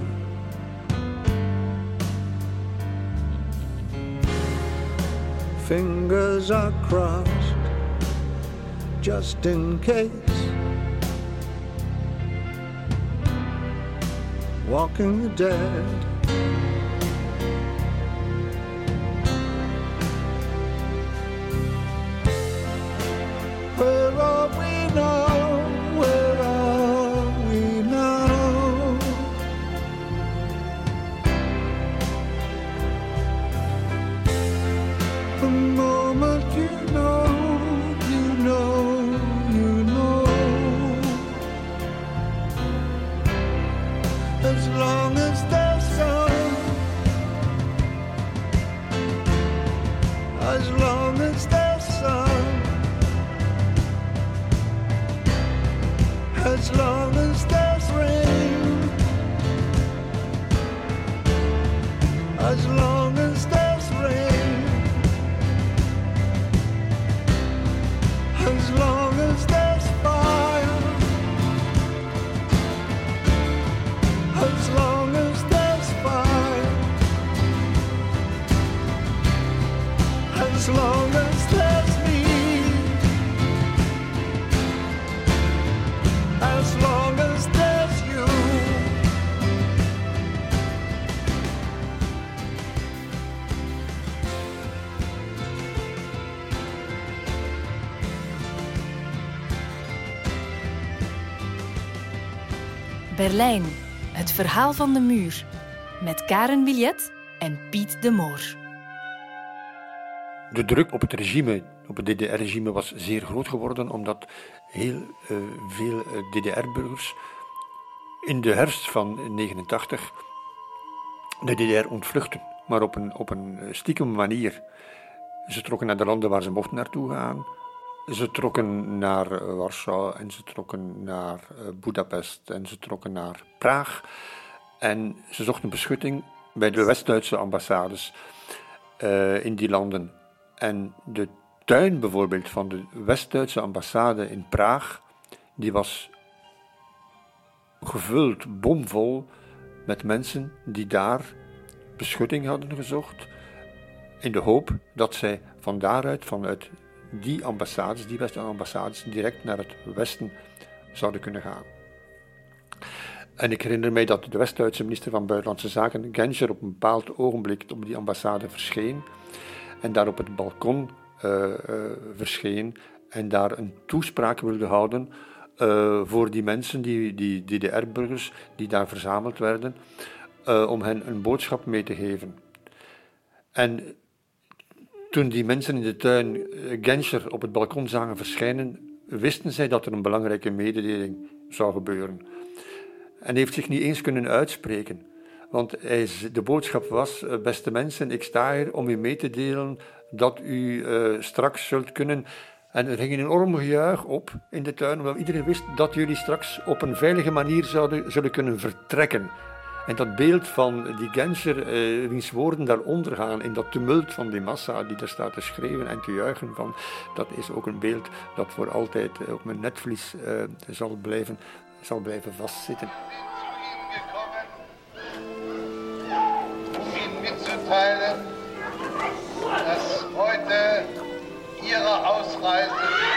Fingers are crossed just in case. Walking the dead. Berlijn, het verhaal van de muur. Met Karen Billet en Piet de Moor. De druk op het regime, op het DDR-regime, was zeer groot geworden, omdat heel uh, veel DDR-burgers in de herfst van 1989 de DDR ontvluchten, maar op een, op een stiekem manier. Ze trokken naar de landen waar ze mochten naartoe gaan. Ze trokken naar eh, Warschau en ze trokken naar uh, Budapest en ze trokken naar Praag. En ze zochten beschutting bij de West-Duitse ambassades uh, in die landen. En de tuin bijvoorbeeld van de West-Duitse ambassade in Praag, die was gevuld, bomvol, met mensen die daar beschutting hadden gezocht, in de hoop dat zij van daaruit, vanuit die ambassades, die Westen-ambassades, direct naar het Westen zouden kunnen gaan. En ik herinner mij dat de West-Duitse minister van Buitenlandse Zaken, Genscher, op een bepaald ogenblik op die ambassade verscheen en daar op het balkon uh, uh, verscheen en daar een toespraak wilde houden uh, voor die mensen, die, die DDR-burgers, die daar verzameld werden, om hen een boodschap mee te geven. En toen die mensen in de tuin eh, Genscher op het balkon zagen verschijnen, wisten zij dat er een belangrijke mededeling zou gebeuren. En heeft zich niet eens kunnen uitspreken. Want de boodschap was: eh, Beste mensen, ik sta hier om u mee te delen dat u uh, straks zult kunnen. En er ging een enorm gejuich op in de tuin, omdat iedereen wist dat jullie straks op een veilige manier zouden, zullen kunnen vertrekken. En dat beeld van die Genscher, eh, wiens woorden daaronder gaan, in dat tumult van die massa die daar staat te schreeuwen en te juichen, van, dat is ook een beeld dat voor altijd eh, op mijn netvlies eh, zal, blijven, zal blijven vastzitten. Um Ihnen mitzuteilen, dass heute Ihre Ausreise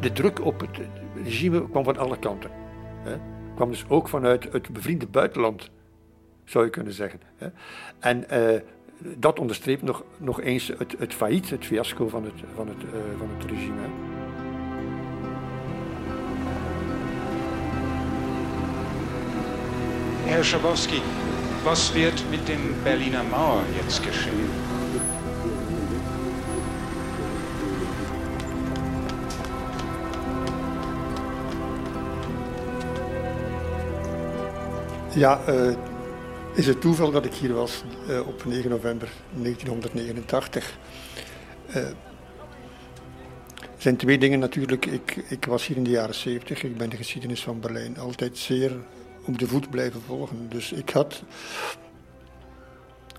de druk op het regime kwam van alle kanten. Hè. Kwam dus ook vanuit het bevriende buitenland, zou je kunnen zeggen. Hè. En uh, dat onderstreept nog, nog eens het, het failliet, het fiasco van het, van het, uh, van het regime. Herr Schabowski, was wird mit dem Berliner Mauer jetzt geschehen? Ja, uh, is het toeval dat ik hier was uh, op 9 november 1989. Uh, er zijn twee dingen natuurlijk. Ik, ik was hier in de jaren 70. Ik ben de geschiedenis van Berlijn altijd zeer op de voet blijven volgen. Dus ik had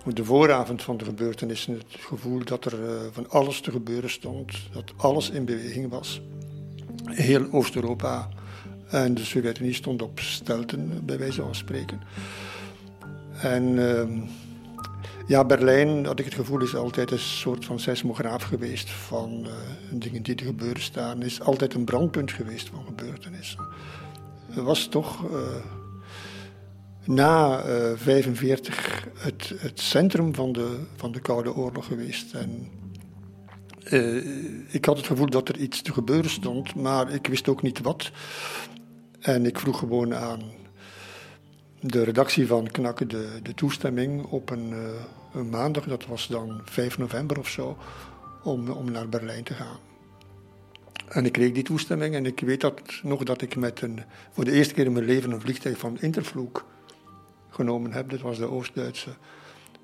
op de vooravond van de gebeurtenissen het gevoel dat er van alles te gebeuren stond. Dat alles in beweging was. Heel Oost-Europa en de Sovjet-Unie stond op stelten, bij wijze van spreken. En uh, ja, Berlijn, had ik het gevoel, is altijd een soort van seismograaf geweest van uh, dingen die er gebeuren staan. Is altijd een brandpunt geweest van gebeurtenissen. Het was toch uh, na 1945 het, het, centrum van de, van de Koude Oorlog geweest. En ik had het gevoel dat er iets te gebeuren stond, maar ik wist ook niet wat. En ik vroeg gewoon aan de redactie van Knakken de, de toestemming op een, een, maandag, dat was dan 5 november of zo, om, om naar Berlijn te gaan. En ik kreeg die toestemming en ik weet dat, nog dat ik met een, voor de eerste keer in mijn leven een vliegtuig van Intervloek genomen heb. Dat was de Oost-Duitse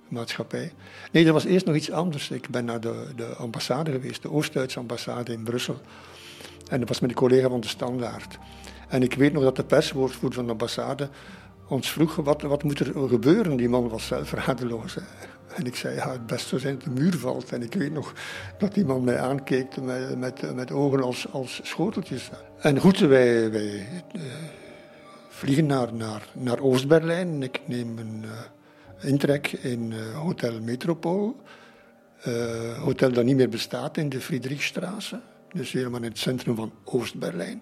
maatschappij. Nee, dat was eerst nog iets anders. Ik ben naar de, de ambassade geweest, de Oost-Duitse ambassade in Brussel. En dat was met een collega van de Standaard. En ik weet nog dat de perswoordvoerder van de ambassade ons vroeg wat, wat moet er gebeuren. Die man was zelf radeloos. En ik zei, ja, het beste zijn dat de muur valt. En ik weet nog dat die man mij aankeek met, ogen als, als schoteltjes. En goed, wij, wij uh, vliegen naar, naar, naar Oost-Berlijn. Ik neem een uh, intrek in uh, Hotel Metropool. hotel dat niet meer bestaat in de Friedrichstraße. Dus helemaal in het centrum van Oost-Berlijn.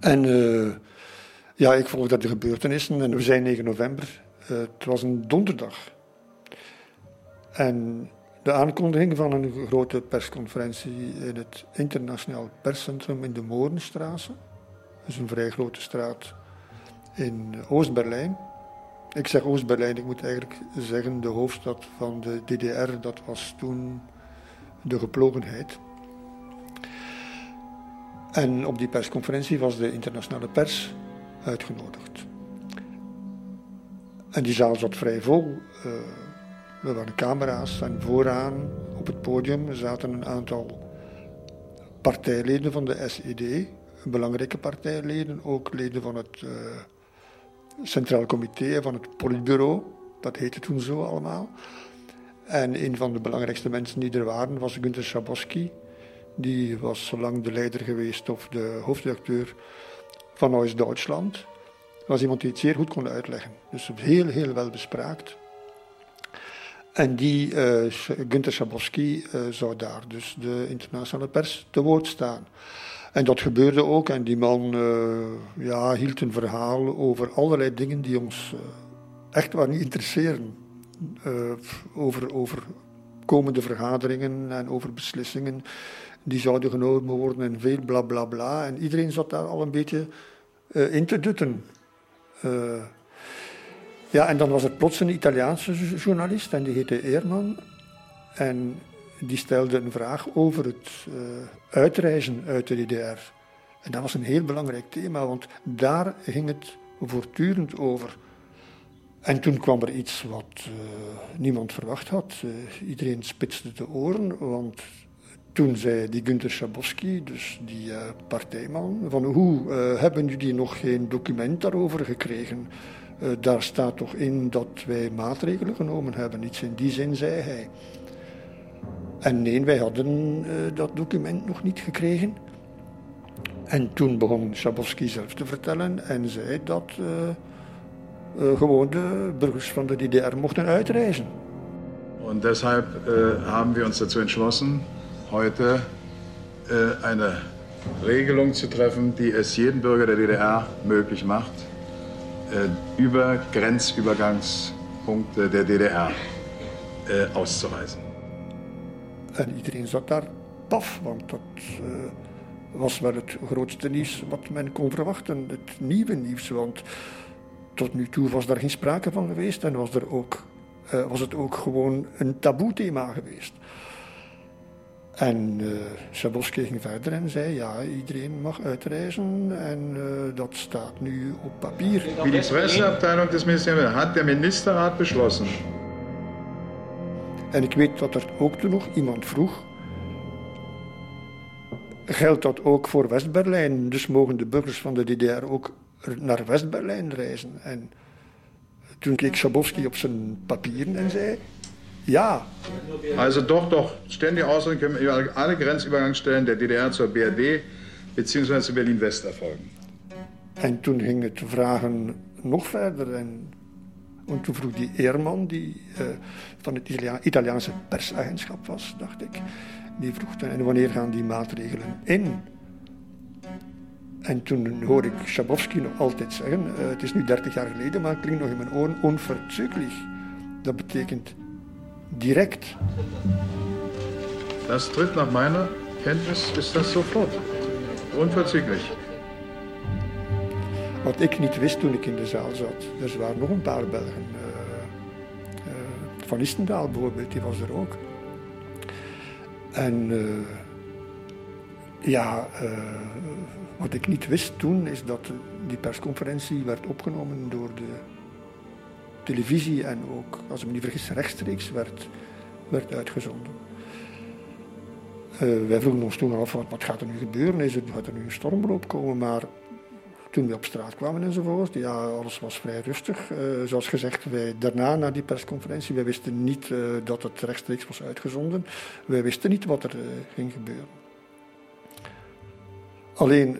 En uh, Ja, ik volgde de gebeurtenissen en we zijn 9 november. Uh, het was een donderdag. En de aankondiging van een grote persconferentie in het internationaal perscentrum in de Moornstraße. Dat is een vrij grote straat in Oost-Berlijn. Ik zeg Oost-Berlijn, ik moet eigenlijk zeggen de hoofdstad van de DDR. Dat was toen de geplogenheid. En op die persconferentie was de internationale pers uitgenodigd. En die zaal zat vrij vol. Uh, er waren camera's en vooraan op het podium zaten een aantal partijleden van de SED, belangrijke partijleden, ook leden van het uh, Centraal Comité van het Politbureau. Dat heette toen zo allemaal. En een van de belangrijkste mensen die er waren was Günter Schabowski. Die was zolang de leider geweest of de hoofdredacteur van Oost Duitsland. was iemand die het zeer goed kon uitleggen. Dus heel, heel wel bespraakt. En die, uh, Günter Schabowski, uh, zou daar dus de internationale pers te woord staan. En dat gebeurde ook. En die man uh, ja, hield een verhaal over allerlei dingen die ons echt wel niet interesseren. over, over komende vergaderingen en over beslissingen die zouden genomen worden en veel bla bla bla. En iedereen zat daar al een beetje in te dutten. Ja, en dan was er plots een Italiaanse journalist en die heette Eerman. En die stelde een vraag over het uh, uitreizen uit de DDR. En dat was een heel belangrijk thema, want daar ging het voortdurend over. En toen kwam er iets wat niemand verwacht had. Iedereen spitste de oren, want toen zei die Günter Schabowski, dus die partijman, van hoe hebben jullie nog geen document daarover gekregen? Uh, daar staat toch in dat wij maatregelen genomen hebben. Iets in die zin zei hij. En nee, wij hadden dat document nog niet gekregen. En toen begon Schabowski zelf te vertellen en zei dat gewoon de burgers van de DDR mochten uitreizen. Und deshalb haben wir uns dazu entschlossen, heute äh, eine Regelung zu treffen, die es jedem Bürger der DDR möglich macht, äh, über Grenzübergangspunkte der DDR äh, auszureisen. En iedereen zat daar paf, want dat uh, was wel het grootste nieuws wat men kon verwachten. Het nieuwe nieuws, want tot nu toe was daar geen sprake van geweest en was, er ook, uh, was het ook gewoon een taboe-thema geweest. En uh, ging verder en zei, ja, iedereen mag uitreizen en uh, dat staat nu op papier. Wie die presseabteilung des Ministeriums hat der Ministerrat beschlossen. En ik weet dat er ook toen nog iemand vroeg, geldt dat ook voor West-Berlijn? Dus mogen de burgers van de DDR ook naar West-Berlijn reizen? En toen keek Schabowski op zijn papieren en zei, ja. Also doch, doch. Ständig außerdem können über alle Grenzübergangsstellen der DDR zur BRD bzw. zu Berlin-West erfolgen. En toen ging het vragen nog verder. En, en toen vroeg die Eerman, die uh, van het Italia Italiaanse persagentschap was, dacht ik. Die vroeg dan, en wanneer gaan die maatregelen in? En toen hoor ik Schabowski nog altijd zeggen, uh, het is nu 30 jaar geleden, maar het klinkt nog in mijn oren, onverzüglich. Dat betekent direkt. Das tritt nach meiner Kenntnis ist das sofort. Unverzüglich. Wat ik niet wist toen ik in de zaal zat, er waren nog een paar Belgen. Uh, uh, van Istendaal bijvoorbeeld, die was er ook. En uh, ja, wat ik niet wist toen is dat die persconferentie werd opgenomen door de televisie en ook, als ik me niet vergis, rechtstreeks werd, werd uitgezonden. Uh, wij vroegen ons toen af, wat, gaat er nu gebeuren? Is gaat er nu een stormloop komen? Maar toen we op straat kwamen enzovoort, ja, alles was vrij rustig. Uh, zoals gezegd, wij daarna, na die persconferentie, wij wisten niet uh, dat het rechtstreeks was uitgezonden. Wij wisten niet wat er ging gebeuren. Alleen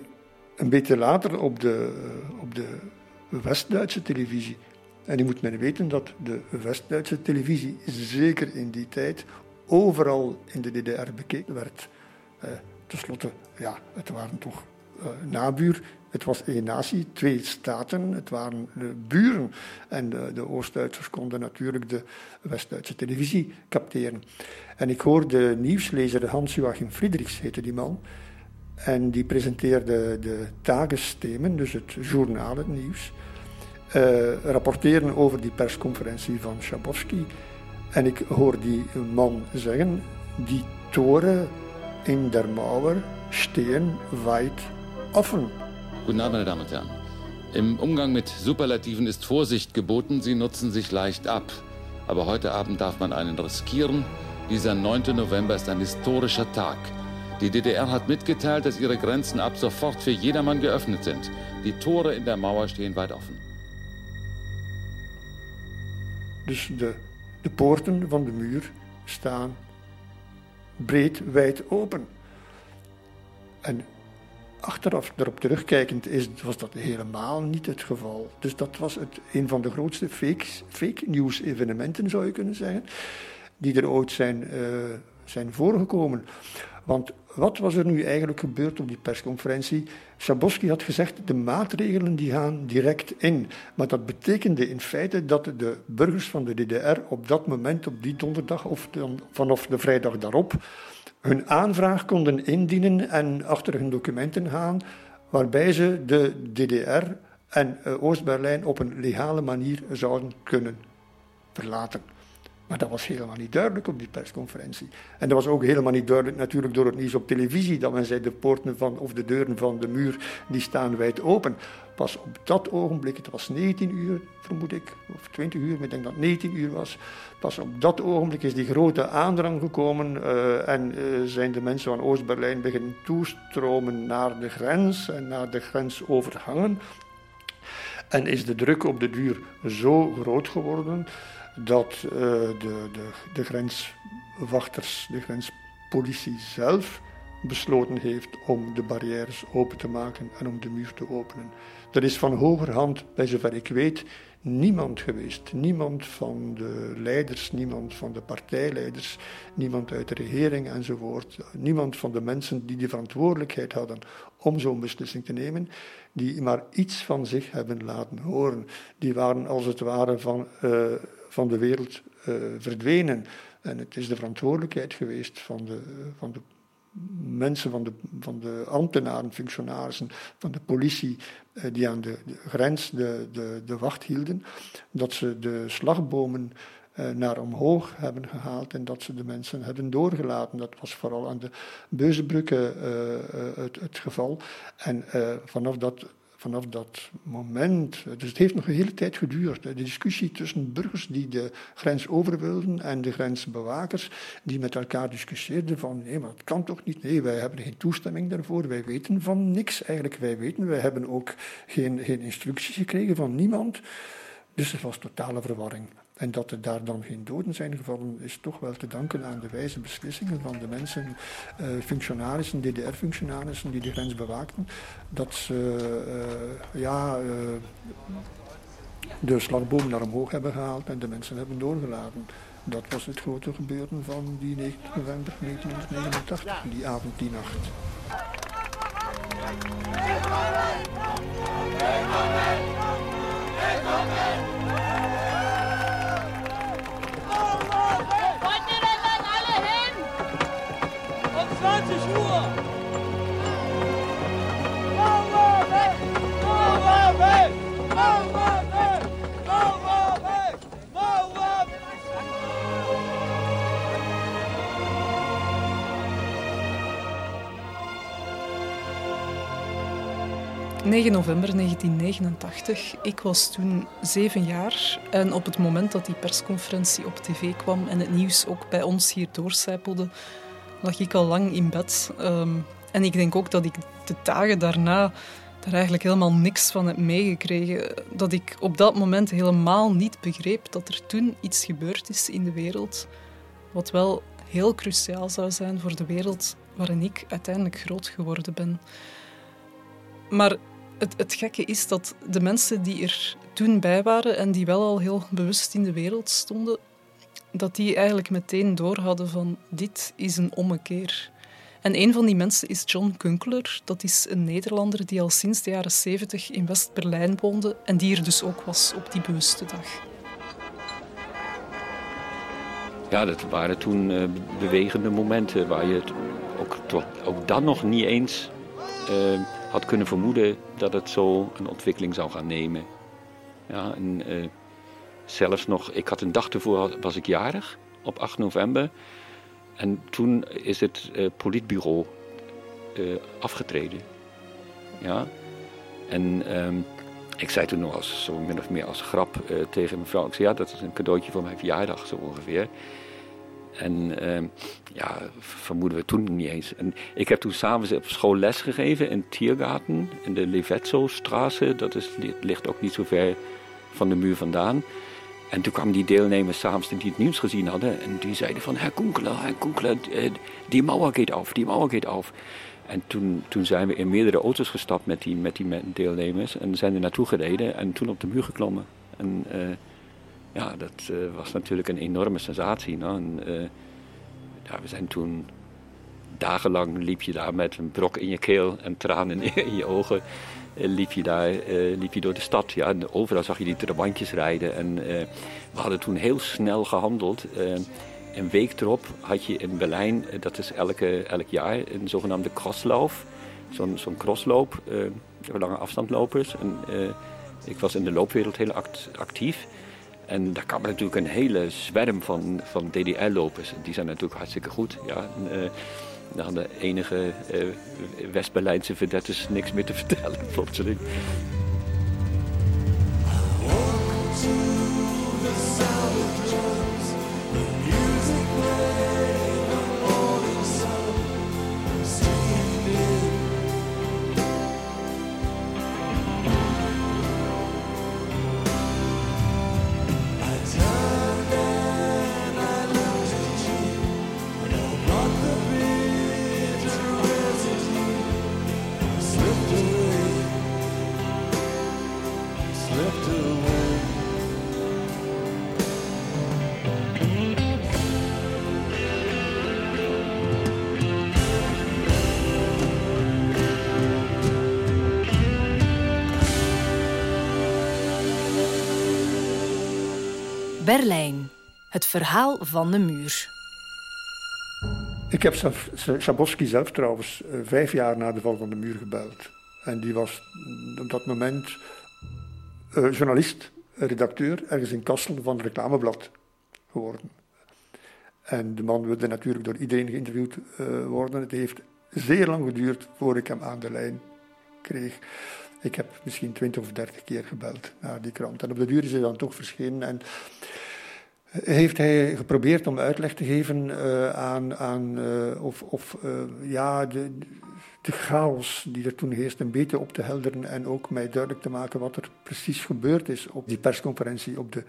een beetje later op de, op de West-Duitse televisie en je moet men weten dat de West-Duitse televisie, zeker in die tijd, overal in de DDR bekeken werd. Eh, Ten slotte, ja, het waren toch uh, nabuur. Het was één natie, twee staten, het waren de buren. En de, Oost-Duitsers konden natuurlijk de West-Duitse televisie capteren. En ik hoorde nieuwslezer Hans-Joachim Friedrichs, heette die man. En die presenteerde de tagesthemen, dus het journaal, het nieuws. Uh, rapporteren over die persconferentie van Schabowski. En ik hoor die man zeggen, die toren in der Mauer stehen weit offen. Guten Abend, meine Damen und Herren. Im Umgang mit Superlativen ist Vorsicht geboten, sie nutzen sich leicht ab. Aber heute Abend darf man einen riskieren. Dieser 9. November ist ein historischer Tag. Die DDR hat mitgeteilt, dass ihre Grenzen ab sofort für jedermann geöffnet sind. Die Tore in der Mauer stehen weit offen. Dus de, de poorten van de muur staan breed wijd open. En achteraf erop terugkijkend is, was dat helemaal niet het geval. Dus dat was het, een van de grootste fake, fake news evenementen, zou je kunnen zeggen, die er ooit zijn, uh, zijn voorgekomen. Want wat was er nu eigenlijk gebeurd op die persconferentie? Schabowski had gezegd, de maatregelen die gaan direct in. Maar dat betekende in feite dat de burgers van de DDR op dat moment, op die donderdag of dan vanaf de vrijdag daarop, hun aanvraag konden indienen en achter hun documenten gaan, waarbij ze de DDR en eh, Oost-Berlijn op een legale manier zouden kunnen verlaten. Maar dat was helemaal niet duidelijk op die persconferentie. En dat was ook helemaal niet duidelijk natuurlijk door het nieuws op televisie, dat men zei de poorten van, of de deuren van de muur, die staan wijd open. Pas op dat ogenblik, het was 19 uur, vermoed ik, of 20 uur, maar ik denk dat het 19 uur was. Pas op dat ogenblik is die grote aandrang gekomen uh, en uh, zijn de mensen van Oost-Berlijn beginnen toestromen naar de grens en naar de grensovergangen. En is de druk op de duur zo groot geworden dat uh, de, de, de grenswachters, de grenspolitie zelf besloten heeft om de barrières open te maken en om de muur te openen. Er is van hogerhand, bij zover ik weet, niemand geweest. Niemand van de leiders, niemand van de partijleiders, niemand uit de regering enzovoort. Niemand van de mensen die de verantwoordelijkheid hadden om zo'n beslissing te nemen, die maar iets van zich hebben laten horen. Die waren als het ware van, uh, van de wereld uh, verdwenen. En het is de verantwoordelijkheid geweest van de, van de mensen van de, van de ambtenaren, functionarissen, van de politie, eh, die aan de, grens de, de, de wacht hielden, dat ze de slagbomen eh, naar omhoog hebben gehaald en dat ze de mensen hebben doorgelaten. Dat was vooral aan de Beuzenbrugge uh, het, het, geval. En vanaf dat vanaf dat moment. Dus het heeft nog een hele tijd geduurd. De discussie tussen burgers die de grens over wilden en de grensbewakers die met elkaar discussieerden van nee, maar dat kan toch niet. Nee, wij hebben geen toestemming daarvoor. Wij weten van niks eigenlijk. Wij weten, wij hebben ook geen, geen instructies gekregen van niemand. Dus het was totale verwarring. En dat er daar dan geen doden zijn gevallen, is toch wel te danken aan de wijze beslissingen van de mensen, uh, functionarissen, DDR-functionarissen die de grens bewaakten, dat ze uh, ja, uh, de slagboom naar omhoog hebben gehaald en de mensen hebben doorgelaten. Dat was het grote gebeuren van die 9 november 1989, die avond, die nacht. ...9 november 1989. Ik was toen zeven jaar. En op het moment dat die persconferentie op tv kwam... ...en het nieuws ook bij ons hier doorcijpelde... ...lag ik al lang in bed. Um, en ik denk ook dat ik de dagen daarna daar eigenlijk helemaal niks van heb meegekregen. Dat ik op dat moment helemaal niet begreep dat er toen iets gebeurd is in de wereld. Wat wel heel cruciaal zou zijn voor de wereld waarin ik uiteindelijk groot geworden ben. Maar het, het gekke is dat de mensen die er toen bij waren en die wel al heel bewust in de wereld stonden, dat die eigenlijk meteen doorhadden van dit is een ommekeer. En een van die mensen is John Kunkler. Dat is een Nederlander die al sinds de jaren 70 in West-Berlijn woonde en die er dus ook was op die bewuste dag. Ja, dat waren toen uh, bewegende momenten waar je ook, ook dan nog niet eens uh, had kunnen vermoeden dat het zo een ontwikkeling zou gaan nemen. Ja, en, uh, zelfs nog, ik had een dag ervoor was ik jarig, op 8 november. En toen is het uh, politbureau afgetreden. Ja. En um, ik zei toen nog als, zo min of meer als grap tegen mevrouw, ik zei ja, dat is een cadeautje voor mijn verjaardag zo ongeveer. En uh, ja, vermoeden we toen niet eens. En ik heb toen s'avonds op school les gegeven in Tiergarten, in de Levetzo-straße. Dat is, ligt ook niet zo ver van de muur vandaan. En toen kwamen die deelnemers s'avonds die het nieuws gezien hadden. En die zeiden van, Herr Kunkler, Herr eh, die mauer gaat af, die mauer gaat af. En toen, toen zijn we in meerdere auto's gestapt met die, met die deelnemers. En zijn er naartoe gereden en toen op de muur geklommen. En, uh, ja, dat uh, was natuurlijk een enorme sensatie. No? En, uh, ja, we zijn toen dagenlang liep je daar met een brok in je keel en tranen in je ogen. Uh, liep, je daar, liep je door de stad. Ja, en overal zag je die trabantjes rijden. En we hadden toen heel snel gehandeld. een week erop had je in Berlijn, dat is elke, elk jaar, een zogenaamde crosslauf. Zo'n zo'n crossloop, lange afstandlopers. En, ik was in de loopwereld heel act actief. En daar kwam natuurlijk een hele zwerm van, van DDR-lopers. Die zijn natuurlijk hartstikke goed. Ja. En, uh, enige uh, West-Berlijnse vedettes niks meer te vertellen, plotseling. Berlijn. Het verhaal van de muur. Ik heb Schabowski zelf trouwens eh, vijf jaar na de val van de muur gebeld. En die was op dat moment uh, journalist, redacteur, ergens in Kassel van het reclameblad geworden. En de man wilde natuurlijk door iedereen geïnterviewd uh, worden. Het heeft zeer lang geduurd voor ik hem aan de lijn kreeg. Ik heb misschien twintig of dertig keer gebeld naar die krant. En op de duur is hij dan toch verschenen. En heeft hij geprobeerd om uitleg te geven uh, aan, aan uh, of, of uh, ja, de, de chaos die er toen heerst een beetje op te helderen en ook mij duidelijk te maken wat er precies gebeurd is op die persconferentie op de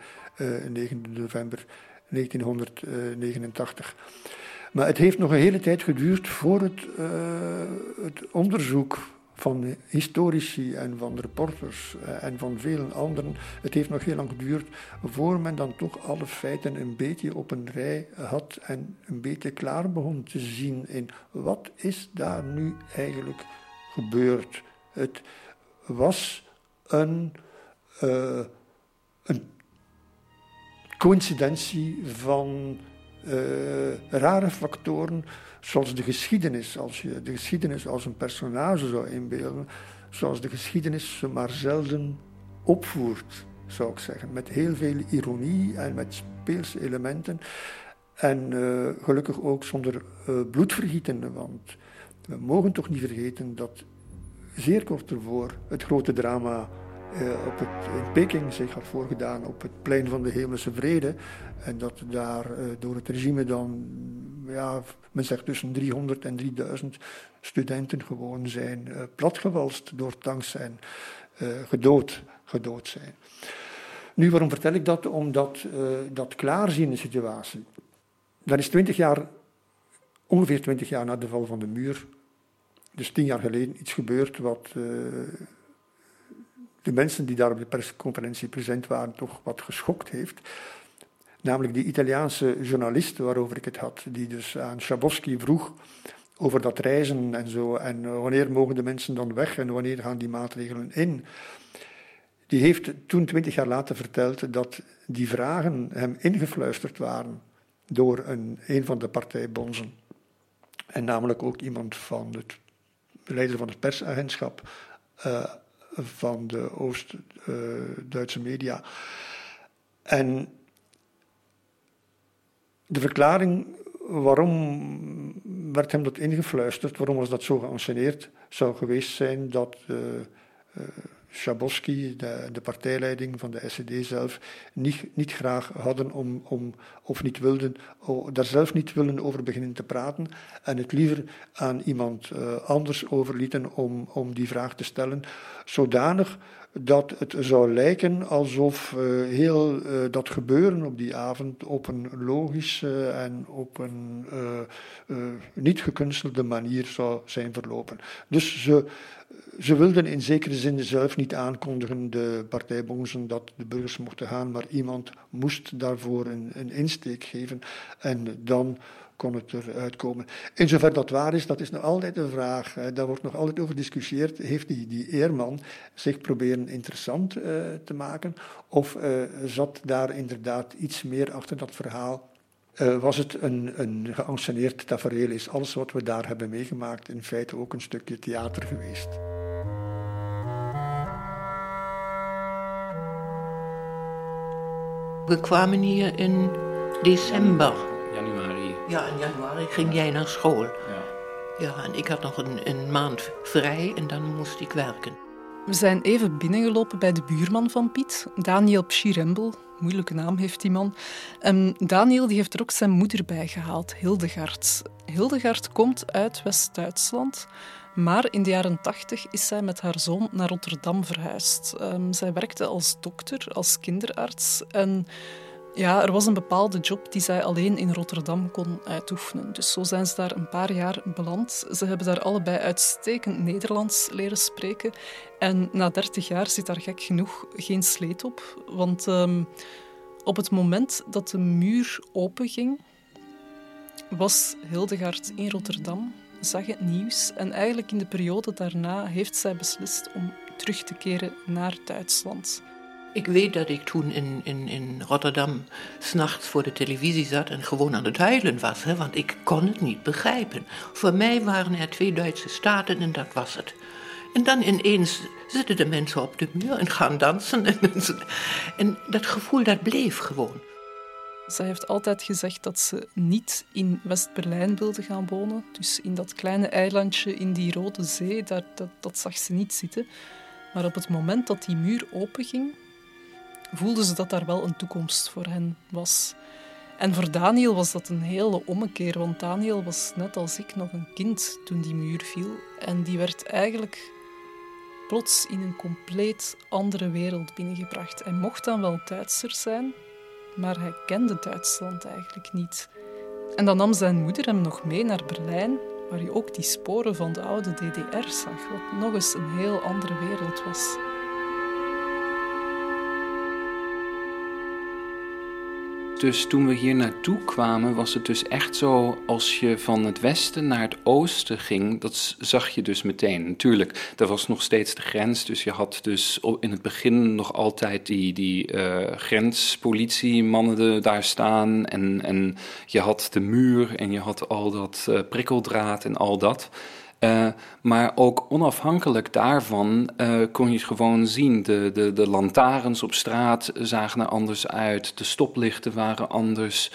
9 november 1989. Maar het heeft nog een hele tijd geduurd voor het, het onderzoek van historici en van reporters eh, en van vele anderen. Het heeft nog heel lang geduurd voor men dan toch alle feiten een beetje op een rij had en een beetje klaar begon te zien in wat is daar nu eigenlijk gebeurd. Het was een, uh, een coincidentie van uh, rare factoren zoals de geschiedenis, als je de geschiedenis als een personage zou inbeelden, zoals de geschiedenis ze maar zelden opvoert, zou ik zeggen. Met heel veel ironie en met speelse elementen. En uh, gelukkig ook zonder uh, bloedvergieten, want we mogen toch niet vergeten dat zeer kort ervoor het grote drama uh, op het, in Peking zich had voorgedaan op het plein van de Hemelse Vrede. En dat daar door het regime dan ja, men zegt tussen 300 en 3000 studenten gewoon zijn uh, platgewalst door tanks zijn, uh, gedood, gedood zijn. Nu, waarom vertel ik dat? Omdat uh, dat klaarziende situatie. Dat is 20 jaar, ongeveer 20 jaar na de val van de muur, dus tien jaar geleden, iets gebeurd wat de mensen die daar op de persconferentie present waren toch wat geschokt heeft. Namelijk die Italiaanse journalist waarover ik het had, die dus aan Schabowski vroeg over dat reizen en zo. En wanneer mogen de mensen dan weg en wanneer gaan die maatregelen in? Die heeft toen, twintig jaar later, verteld dat die vragen hem ingefluisterd waren door een, een van de partijbonzen. En namelijk ook iemand van het leider van het persagentschap uh, van de Oost-Duitse uh, media. En de verklaring waarom werd hem dat ingefluisterd, waarom was dat zo geanceneerd, zou geweest zijn dat uh, Schabowski, de, de, partijleiding van de SED zelf, niet, niet graag hadden om, om, of niet wilden, daar zelf niet willen over beginnen te praten en het liever aan iemand uh, anders overlieten om, om die vraag te stellen, zodanig dat het zou lijken alsof uh, heel uh, dat gebeuren op die avond op een logische en op een uh, niet gekunstelde manier zou zijn verlopen. Dus ze, ze wilden in zekere zin zelf niet aankondigen, de partijbonzen, dat de burgers mochten gaan, maar iemand moest daarvoor een, een insteek geven en dan kon het eruit komen. In zover dat waar is, dat is nog altijd een vraag. Daar wordt nog altijd over gediscussieerd. Heeft die, die eerman zich proberen interessant uh, te maken? Of uh, zat daar inderdaad iets meer achter dat verhaal? Uh, was het een, een geanceneerd tafereel? Is alles wat we daar hebben meegemaakt in feite ook een stukje theater geweest? We kwamen hier in december ja, in januari ging jij naar school. Ja. Ja, en ik had nog een, een maand vrij en dan moest ik werken. We zijn even binnengelopen bij de buurman van Piet, Daniel Pschirembel. Moeilijke naam heeft die man. En Daniel die heeft er ook zijn moeder bij gehaald, Hildegard. Hildegard komt uit West-Duitsland, maar in de jaren tachtig is zij met haar zoon naar Rotterdam verhuisd. Um, zij werkte als dokter, als kinderarts en ja, er was een bepaalde job die zij alleen in Rotterdam kon uitoefenen. Dus zo zijn ze daar een paar jaar beland. Ze hebben daar allebei uitstekend Nederlands leren spreken. En na dertig jaar zit daar gek genoeg geen sleet op. Want um, op het moment dat de muur openging, was Hildegard in Rotterdam, zag het nieuws. En eigenlijk in de periode daarna heeft zij beslist om terug te keren naar Duitsland. Ik weet dat ik toen in, in, in Rotterdam s'nachts voor de televisie zat en gewoon aan het huilen was, hè, want ik kon het niet begrijpen. Voor mij waren er twee Duitse staten en dat was het. En dan ineens zitten de mensen op de muur en gaan dansen. En, dat gevoel dat bleef gewoon. Zij heeft altijd gezegd dat ze niet in West-Berlijn wilde gaan wonen. Dus in dat kleine eilandje in die Rode Zee, dat, dat zag ze niet zitten. Maar op het moment dat die muur openging, voelden ze dat daar wel een toekomst voor hen was. En voor Daniel was dat een hele ommekeer, want Daniel was net als ik nog een kind toen die muur viel. En die werd eigenlijk plots in een compleet andere wereld binnengebracht. Hij mocht dan wel Duitser zijn, maar hij kende Duitsland eigenlijk niet. En dan nam zijn moeder hem nog mee naar Berlijn, waar je ook die sporen van de oude DDR zag, wat nog eens een heel andere wereld was. Dus toen we hier naartoe kwamen, was het dus echt zo als je van het westen naar het oosten ging, dat zag je dus meteen. Natuurlijk, er was nog steeds de grens, dus je had dus in het begin nog altijd die, die uh, grenspolitiemannen daar staan en, en je had de muur en je had al dat uh, prikkeldraad en al dat. Uh, maar ook onafhankelijk daarvan uh, kon je gewoon zien. De, de, de lantaarns op straat zagen er anders uit. De stoplichten waren anders.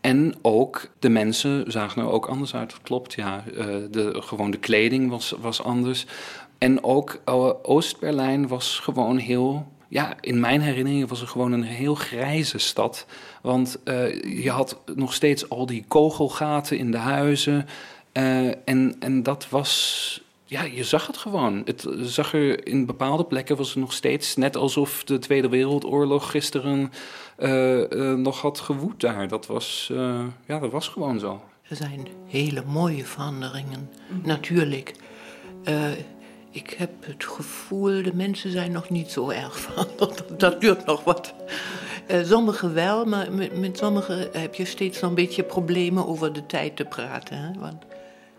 En ook de mensen zagen er ook anders uit. Dat klopt, ja. Uh, de, gewoon de kleding was, was anders. En ook Oost-Berlijn was gewoon heel ja, in mijn herinneringen was het gewoon een heel grijze stad. Want je had nog steeds al die kogelgaten in de huizen. Uh, en, en dat was. Ja, je zag het gewoon. Het zag er in bepaalde plekken was het nog steeds net alsof de Tweede Wereldoorlog gisteren uh, uh, nog had gewoed daar. Dat was, ja, dat was gewoon zo. Er zijn hele mooie veranderingen, natuurlijk. ik heb het gevoel, de mensen zijn nog niet zo erg veranderd. Dat duurt nog wat. Uh, sommigen wel, maar met, met sommigen heb je steeds nog een beetje problemen over de tijd te praten. Hè? Want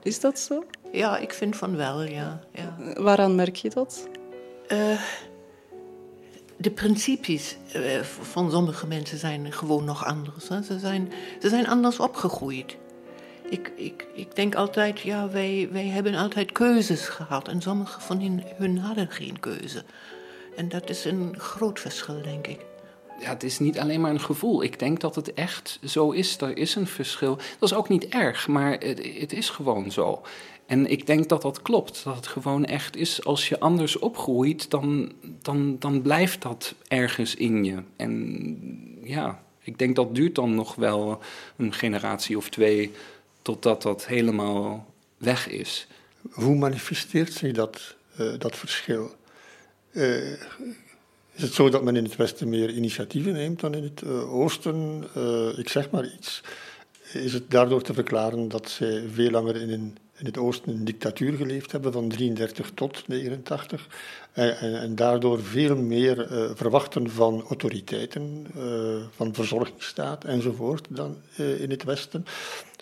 Is dat zo? Ja, ik vind van wel, ja. ja. Waaraan merk je dat? Uh, de principes uh, van sommige mensen zijn gewoon nog anders. Hè. Ze, zijn, ze zijn anders opgegroeid. Ik, ik, ik denk altijd, ja, wij, wij hebben altijd keuzes gehad. En sommige van hen, hun hadden geen keuze. En dat is een groot verschil, denk ik. Ja, het is niet alleen maar een gevoel. Ik denk dat het echt zo is. Er is een verschil. Dat is ook niet erg, maar het, het is gewoon zo. En ik denk dat dat klopt. Dat het gewoon echt is. Als je anders opgroeit, dan, dan, dan blijft dat ergens in je. En ja, ik denk dat duurt dan nog wel een generatie of twee totdat dat helemaal weg is. Hoe manifesteert zich dat, uh, dat verschil? Uh, is het zo dat men in het Westen meer initiatieven neemt dan in het uh, Oosten? ik zeg maar iets. Is het daardoor te verklaren dat zij veel langer in, een, in het Oosten een dictatuur geleefd hebben, van 33 tot 89, en, en, en daardoor veel meer verwachten van autoriteiten, van verzorgingsstaat enzovoort dan in het Westen?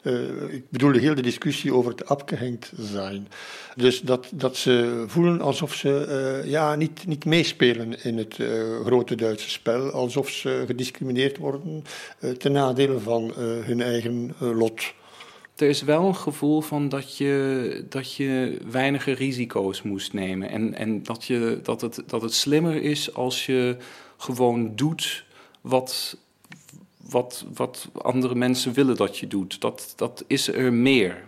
Uh, ik bedoel de hele discussie over het abgehengd zijn. Dus dat, dat ze voelen alsof ze uh, ja, niet, niet meespelen in het uh, grote Duitse spel, alsof ze gediscrimineerd worden ten nadele van hun eigen lot. Er is wel een gevoel van dat je, dat je weinige risico's moest nemen. En, en dat, je, dat, het, dat het slimmer is als je gewoon doet wat, wat, wat andere mensen willen dat je doet. Dat, dat is er meer.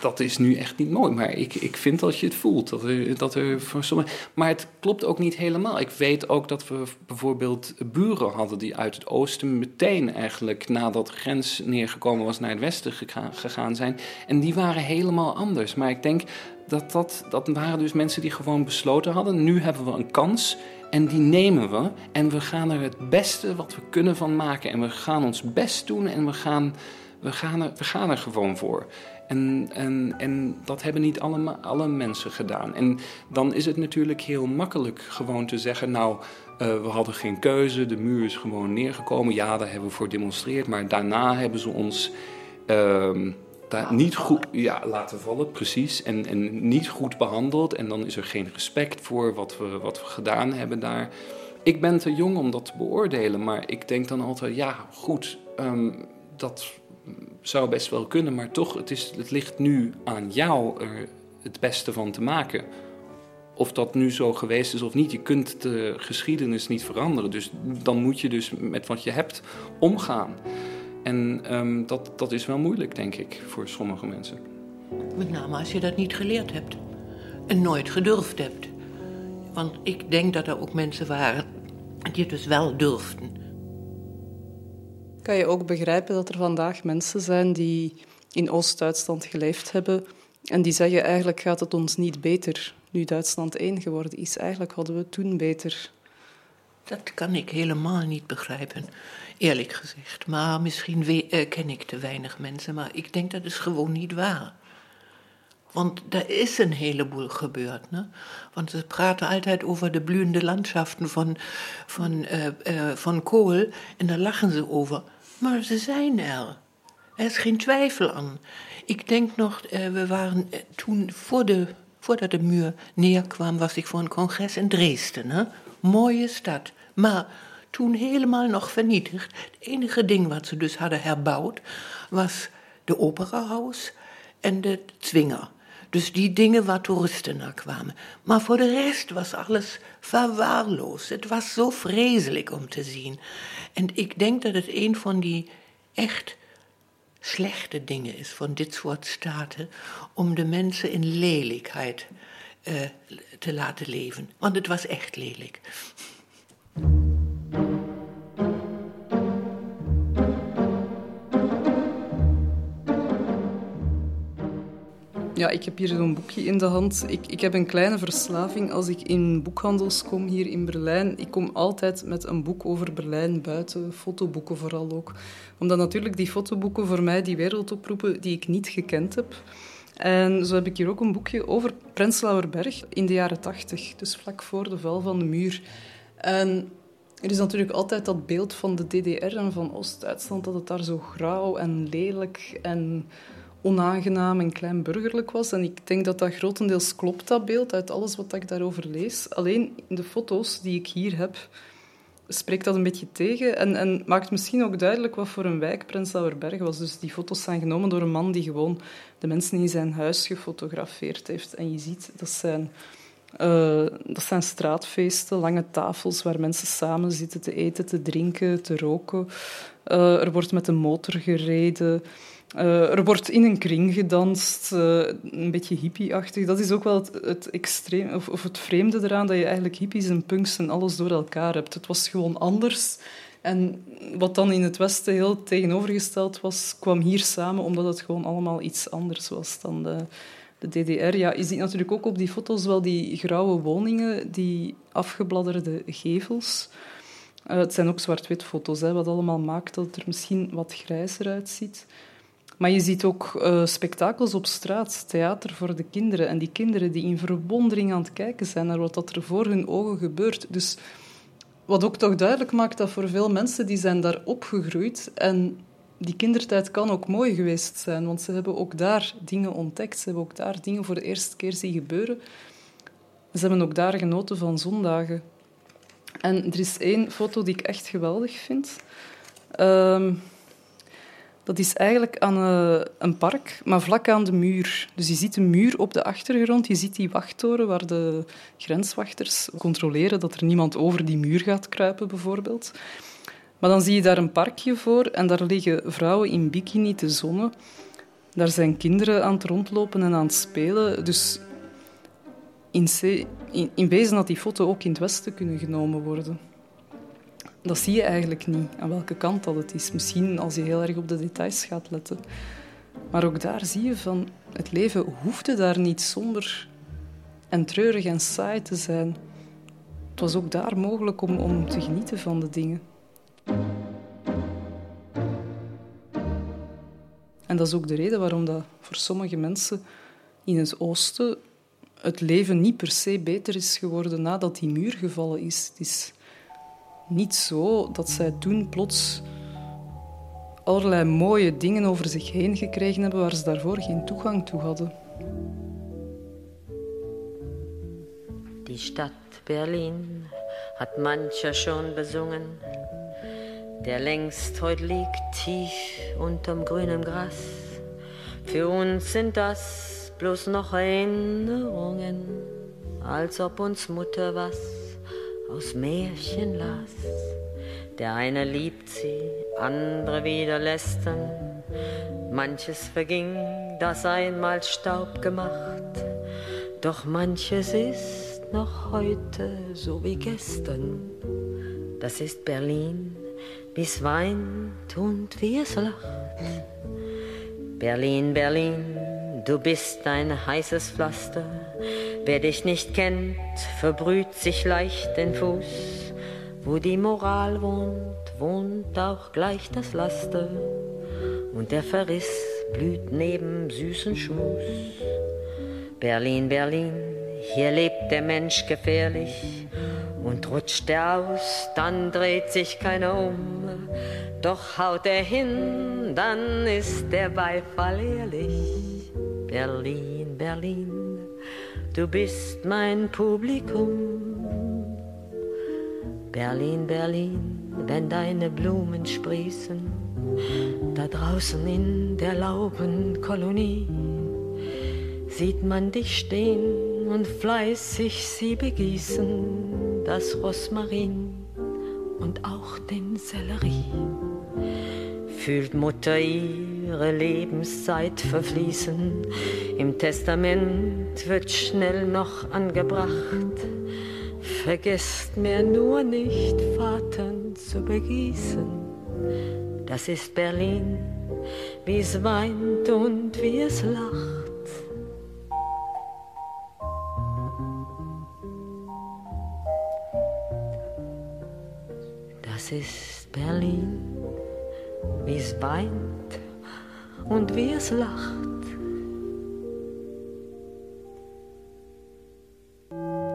Dat is nu echt niet mooi, maar ik, ik vind dat je het voelt. Dat er, dat er voor sommige, maar het klopt ook niet helemaal. Ik weet ook dat we bijvoorbeeld buren hadden die uit het oosten meteen eigenlijk nadat de grens neergekomen was naar het westen gegaan, gegaan zijn. En die waren helemaal anders. Maar ik denk dat, dat dat waren dus mensen die gewoon besloten hadden. Nu hebben we een kans en die nemen we en we gaan er het beste wat we kunnen van maken. En we gaan ons best doen en we gaan, we gaan, er, we gaan er gewoon voor. En, en, en dat hebben niet alle, alle mensen gedaan. En dan is het natuurlijk heel makkelijk gewoon te zeggen: Nou, uh, we hadden geen keuze, de muur is gewoon neergekomen. Ja, daar hebben we voor demonstreerd. Maar daarna hebben ze ons. Uh, daar niet goed ja, laten vallen, precies. En, en niet goed behandeld. En dan is er geen respect voor wat we, wat we gedaan hebben daar. Ik ben te jong om dat te beoordelen, maar ik denk dan altijd, ja, goed, um, dat zou best wel kunnen, maar toch, het, is, het ligt nu aan jou er het beste van te maken. Of dat nu zo geweest is of niet, je kunt de geschiedenis niet veranderen. Dus dan moet je dus met wat je hebt omgaan. En um, dat, dat is wel moeilijk, denk ik, voor sommige mensen. Met name als je dat niet geleerd hebt en nooit gedurfd hebt. Want ik denk dat er ook mensen waren die het dus wel durfden. Kan je ook begrijpen dat er vandaag mensen zijn die in Oost-Duitsland geleefd hebben en die zeggen eigenlijk gaat het ons niet beter nu Duitsland één geworden is. Eigenlijk hadden we toen beter. Dat kan ik helemaal niet begrijpen eerlijk gezegd. Maar misschien uh, ken ik te weinig mensen, maar ik denk dat is gewoon niet waar. Want er is een heleboel gebeurd. Want ze praten altijd over de bloeiende landschaften van, van, uh, uh, van Kool en daar lachen ze over. Maar ze zijn er. Er is geen twijfel aan. Ik denk nog, we waren toen, voor de, voordat de muur neerkwam, was ik voor een congres in Dresden. Hè? Mooie stad. Maar toen helemaal nog vernietigd. Het enige ding wat ze dus hadden herbouwd was de operahuis en de zwinger. Dus die dingen waar toeristen naar kwamen. Maar voor de rest was alles verwaarloosd. Het was zo vreselijk om te zien. En ik denk dat het een van die echt slechte dingen is van dit soort staten, om de mensen in lelijkheid uh, te laten leven. Want het was echt lelijk. Ja, ik heb hier zo'n boekje in de hand. Ik, ik heb een kleine verslaving als ik in boekhandels kom hier in Berlijn. Ik kom altijd met een boek over Berlijn buiten, fotoboeken vooral ook. Omdat natuurlijk die fotoboeken voor mij die wereld oproepen die ik niet gekend heb. En zo heb ik hier ook een boekje over Prenzlauer Berg in de jaren tachtig, dus vlak voor de val van de muur. En er is natuurlijk altijd dat beeld van de DDR en van Oost-Duitsland, dat het daar zo grauw en lelijk en onaangenaam en kleinburgerlijk was. En ik denk dat dat grotendeels klopt, dat beeld, uit alles wat ik daarover lees. Alleen in de foto's die ik hier heb, spreekt dat een beetje tegen en, en maakt misschien ook duidelijk wat voor een wijk Prenzlauer was. Dus die foto's zijn genomen door een man die gewoon de mensen in zijn huis gefotografeerd heeft. En je ziet, dat zijn, uh, dat zijn straatfeesten, lange tafels waar mensen samen zitten te eten, te drinken, te roken. Uh, er wordt met de motor gereden. Uh, er wordt in een kring gedanst, uh, een beetje hippie-achtig. Dat is ook wel het, het extreem, of, of, het vreemde eraan, dat je eigenlijk hippies en punks en alles door elkaar hebt. Het was gewoon anders. En wat dan in het Westen heel tegenovergesteld was, kwam hier samen omdat het gewoon allemaal iets anders was dan de, de DDR. Ja, je ziet natuurlijk ook op die foto's wel die grauwe woningen, die afgebladderde gevels. Uh, het zijn ook zwart-wit foto's, hè, wat allemaal maakt dat het er misschien wat grijzer uitziet. Maar je ziet ook uh, spektakels op straat, theater voor de kinderen. En die kinderen die in verwondering aan het kijken zijn naar wat er voor hun ogen gebeurt. Dus wat ook toch duidelijk maakt dat voor veel mensen die zijn daar opgegroeid en die kindertijd kan ook mooi geweest zijn, want ze hebben ook daar dingen ontdekt. Ze hebben ook daar dingen voor de eerste keer zien gebeuren. Ze hebben ook daar genoten van zondagen. En er is één foto die ik echt geweldig vind. Uh, dat is eigenlijk aan eh, een park, maar vlak aan de muur. Dus je ziet een muur op de achtergrond, je ziet die wachttoren waar de grenswachters controleren dat er niemand over die muur gaat kruipen, bijvoorbeeld. Maar dan zie je daar een parkje voor en daar liggen vrouwen in bikini te zonnen. Daar zijn kinderen aan het rondlopen en aan het spelen. Dus in, in, in wezen had die foto ook in het Westen kunnen genomen worden dat zie je eigenlijk niet, aan welke kant dat het is. Misschien als je heel erg op de details gaat letten. Maar ook daar zie je van, het leven hoefde daar niet somber en treurig en saai te zijn. Het was ook daar mogelijk om, om te genieten van de dingen. En dat is ook de reden waarom dat voor sommige mensen in het oosten het leven niet per se beter is geworden nadat die muur gevallen is. Het is niet zo dat zij toen plots allerlei mooie dingen over zich heen gekregen hebben waar ze daarvoor geen toegang toe hadden. Die Stadt Berlin hat mancher schon besungen, der längst heut liegt tief unterm grünen Gras. Für uns sind das bloß noch Erinnerungen, als ob uns Mutter was aus Märchen las. Der eine liebt sie, andere wieder lästern. Manches verging, das einmal Staub gemacht. Doch manches ist noch heute so wie gestern. Das ist Berlin, wie's weint und wie es lacht. Berlin, Berlin, du bist ein heißes Pflaster Wer dich nicht kennt, verbrüht sich leicht den Fuß. Wo die Moral wohnt, wohnt auch gleich das Laster. Und der Verriss blüht neben süßen Schmus. Berlin, Berlin, hier lebt der Mensch gefährlich. Und rutscht er aus, dann dreht sich keiner um. Doch haut er hin, dann ist der Beifall ehrlich. Berlin, Berlin du bist mein Publikum. Berlin, Berlin, wenn deine Blumen sprießen, da draußen in der Laubenkolonie, sieht man dich stehen und fleißig sie begießen, das Rosmarin und auch den Sellerie. Fühlt Mutter ihre Lebenszeit verfließen, im Testament wird schnell noch angebracht. Vergesst mir nur nicht, Vater zu begießen. Das ist Berlin, wie es weint und wie es lacht. Das ist Berlin, wie es weint und wie es lacht.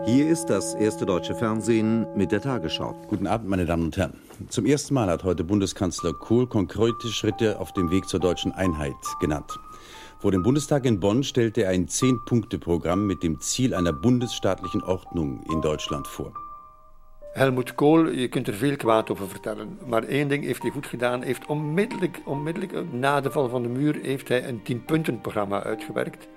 Hier ist das erste deutsche Fernsehen mit der Tagesschau. Guten Abend, meine Damen und Herren. Zum ersten Mal hat heute Bundeskanzler Kohl konkrete Schritte auf dem Weg zur deutschen Einheit genannt. Vor dem Bundestag in Bonn stellte er ein Zehn-Punkte-Programm mit dem Ziel einer bundesstaatlichen Ordnung in Deutschland vor. Helmut Kool, je kunt er veel kwaad over vertellen. Maar één ding heeft hij goed gedaan. Heeft onmiddellijk, onmiddellijk na de val van de muur heeft hij een tienpuntenprogramma uitgewerkt.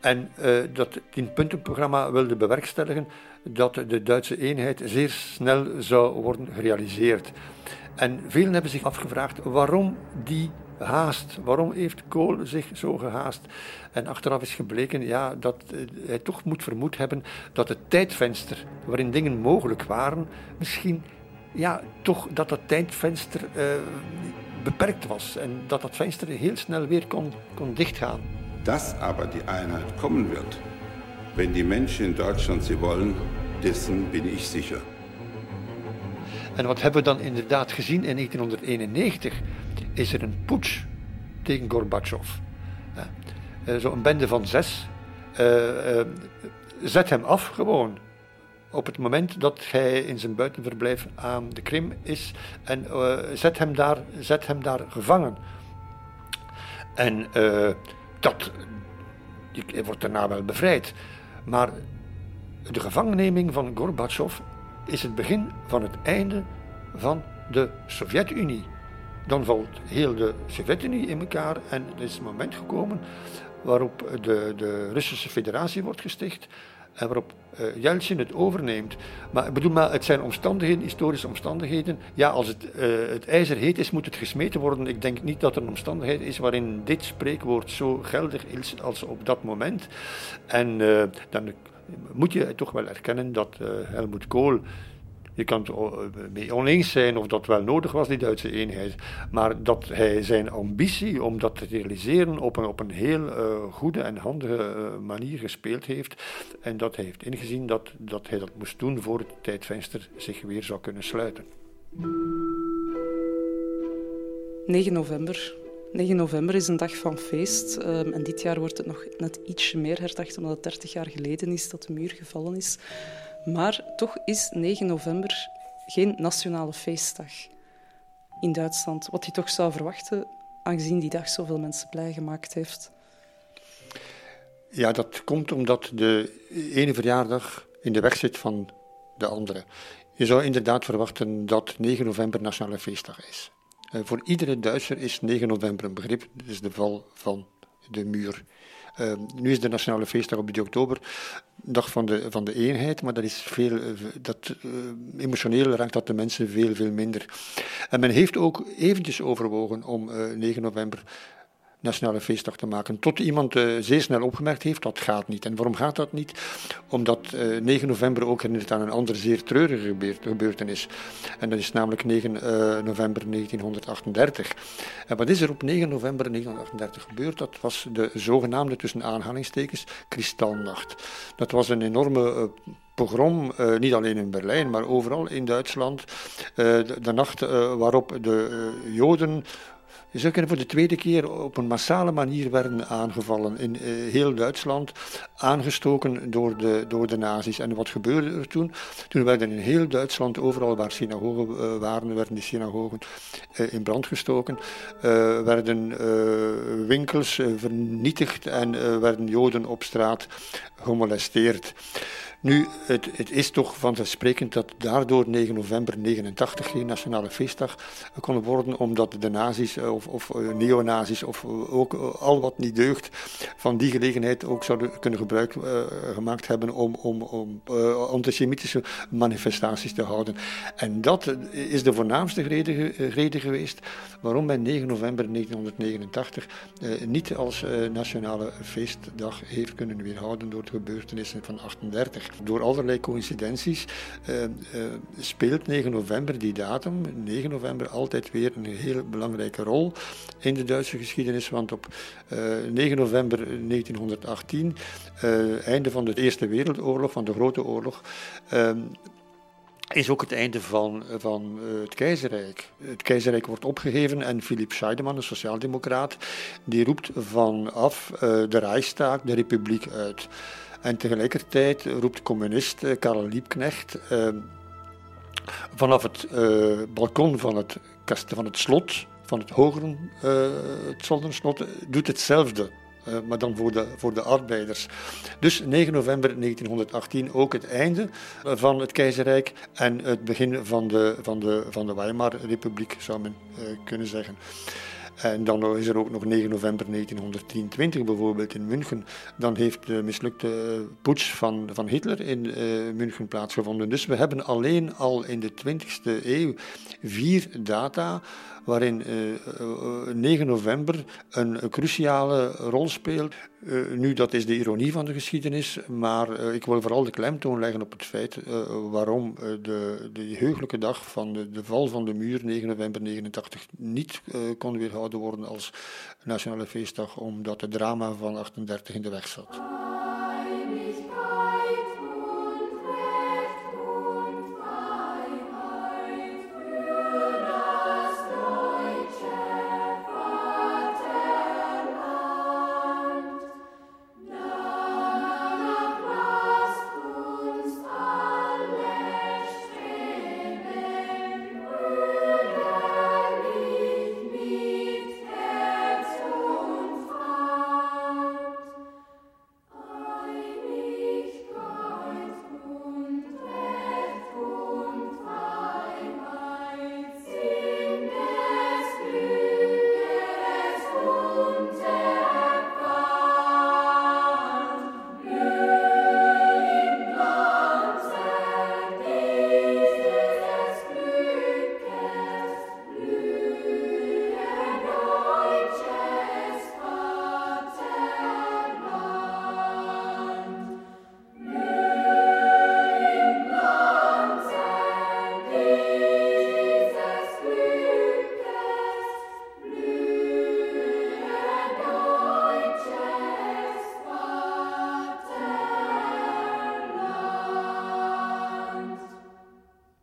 En uh, dat tienpuntenprogramma wilde bewerkstelligen dat de Duitse eenheid zeer snel zou worden gerealiseerd. En velen hebben zich afgevraagd waarom die haast. Waarom heeft Kool zich zo gehaast? En achteraf is gebleken ja, dat uh, hij toch moet vermoed hebben dat het tijdvenster waarin dingen mogelijk waren, misschien ja, toch dat dat tijdvenster uh, beperkt was en dat dat venster heel snel weer kon, kon dichtgaan. Dass aber die Einheit kommen wird, wenn die Menschen in Deutschland sie wollen, dessen bin ich sicher. En wat hebben we dan inderdaad gezien in 1991? Is er een putsch tegen Gorbachev. Uh, Zo'n bende van zes. Uh, uh, zet hem af gewoon. Op het moment dat hij in zijn buitenverblijf aan de Krim is. En zet, hem daar, zet hem daar gevangen. En dat, wordt daarna wel bevrijd. Maar de gevangenneming van Gorbachev is het begin van het einde van de Sovjet-Unie. Dan valt heel de Sovjet-Unie in elkaar en er is een moment gekomen waarop de, de Russische Federatie wordt gesticht en waarop uh, Yeltsin het overneemt. Maar ik bedoel, maar het zijn omstandigheden, historische omstandigheden. Ja, als het, uh, het ijzer heet is, moet het gesmeten worden. Ik denk niet dat er een omstandigheid is waarin dit spreekwoord zo geldig is als op dat moment. En uh, dan moet je toch wel erkennen dat Helmut Kool je kan het mee oneens zijn of dat wel nodig was, die Duitse eenheid. Maar dat hij zijn ambitie om dat te realiseren op een, op een heel uh, goede en handige uh, manier gespeeld heeft. En dat hij heeft ingezien dat, dat hij dat moest doen voor het tijdvenster zich weer zou kunnen sluiten. 9 november. 9 november is een dag van feest. Um, en dit jaar wordt het nog net ietsje meer herdacht, omdat het 30 jaar geleden is dat de muur gevallen is. Maar toch is 9 november geen nationale feestdag in Duitsland. Wat je toch zou verwachten, aangezien die dag zoveel mensen blij gemaakt heeft. Ja, dat komt omdat de ene verjaardag in de weg zit van de andere. Je zou inderdaad verwachten dat 9 november nationale feestdag is. Uh, voor iedere Duitser is 9 november een begrip, dus de val van de muur. Uh, nu is de nationale feestdag op 3 oktober, dag van de, van de eenheid, maar dat is veel, uh, dat, uh, emotioneel raakt dat de mensen veel, veel minder. En men heeft ook eventjes overwogen om 9 november nationale feestdag te maken. Tot iemand uh, zeer snel opgemerkt heeft, dat gaat niet. En waarom gaat dat niet? Omdat uh, eh, 9 november ook herinnert aan een andere zeer treurige gebeurtenis. En dat is namelijk 9 uh, eh, november 1938. En wat is er op 9 november 1938 gebeurd? Dat was de zogenaamde, tussen aanhalingstekens, Kristalnacht. Dat was een enorme pogrom, niet alleen in Berlijn, maar overal in Duitsland. De, nacht waarop de Joden zou kunnen voor de tweede keer op een massale manier werden aangevallen in uh, heel Duitsland, aangestoken door de, door de nazi's. En wat gebeurde er toen? Toen werden in heel Duitsland, overal waar synagogen uh, waren, werden die synagogen uh, in brand gestoken, werden winkels vernietigd en werden Joden op straat gemolesteerd. Nu, het, het, is toch vanzelfsprekend dat daardoor 9 november 89 geen nationale feestdag kon worden, omdat de nazi's eh, of, of eh, neonazis of eh, ook al wat niet deugt van die gelegenheid ook zouden kunnen gebruik gemaakt hebben om, om, om antisemitische manifestaties te houden. En dat is de voornaamste reden, geweest waarom men 9 november 1989 uh, niet als nationale feestdag heeft kunnen weerhouden door de gebeurtenissen van 38. Door allerlei coincidenties uh, uh, speelt 9 november, die datum, 9 november, altijd weer een heel belangrijke rol in de Duitse geschiedenis. Want op uh, eh, 9 november 1918, einde van de Eerste Wereldoorlog, van de Grote Oorlog, is ook het einde van, van het keizerrijk. Het keizerrijk wordt opgegeven en Philipp Scheidemann, een sociaaldemocraat, die roept vanaf de Reichstag de republiek uit. En tegelijkertijd roept communist eh, Karel Liebknecht uh, vanaf het uh, balkon van het, van het slot, van het hogere het doet hetzelfde eh, maar dan voor de, voor de arbeiders. Dus 9 november 1918 ook het einde van het keizerrijk en het begin van de, van de, van de Weimar-republiek, zou men kunnen zeggen. En dan is er ook nog 9 november 1923 bijvoorbeeld in München. Dan heeft de mislukte eh, putsch van, van Hitler in uh, München plaatsgevonden. Dus we hebben alleen al in de 20e eeuw vier data waarin uh, uh, 9 november een, cruciale rol speelt. Nu, dat is de ironie van de geschiedenis, maar ik wil vooral de klemtoon leggen op het feit waarom de, de heugelijke dag van de, de, val van de muur, 9 november 89, niet kon weerhouden worden als nationale feestdag, omdat het drama van 38 in de weg zat.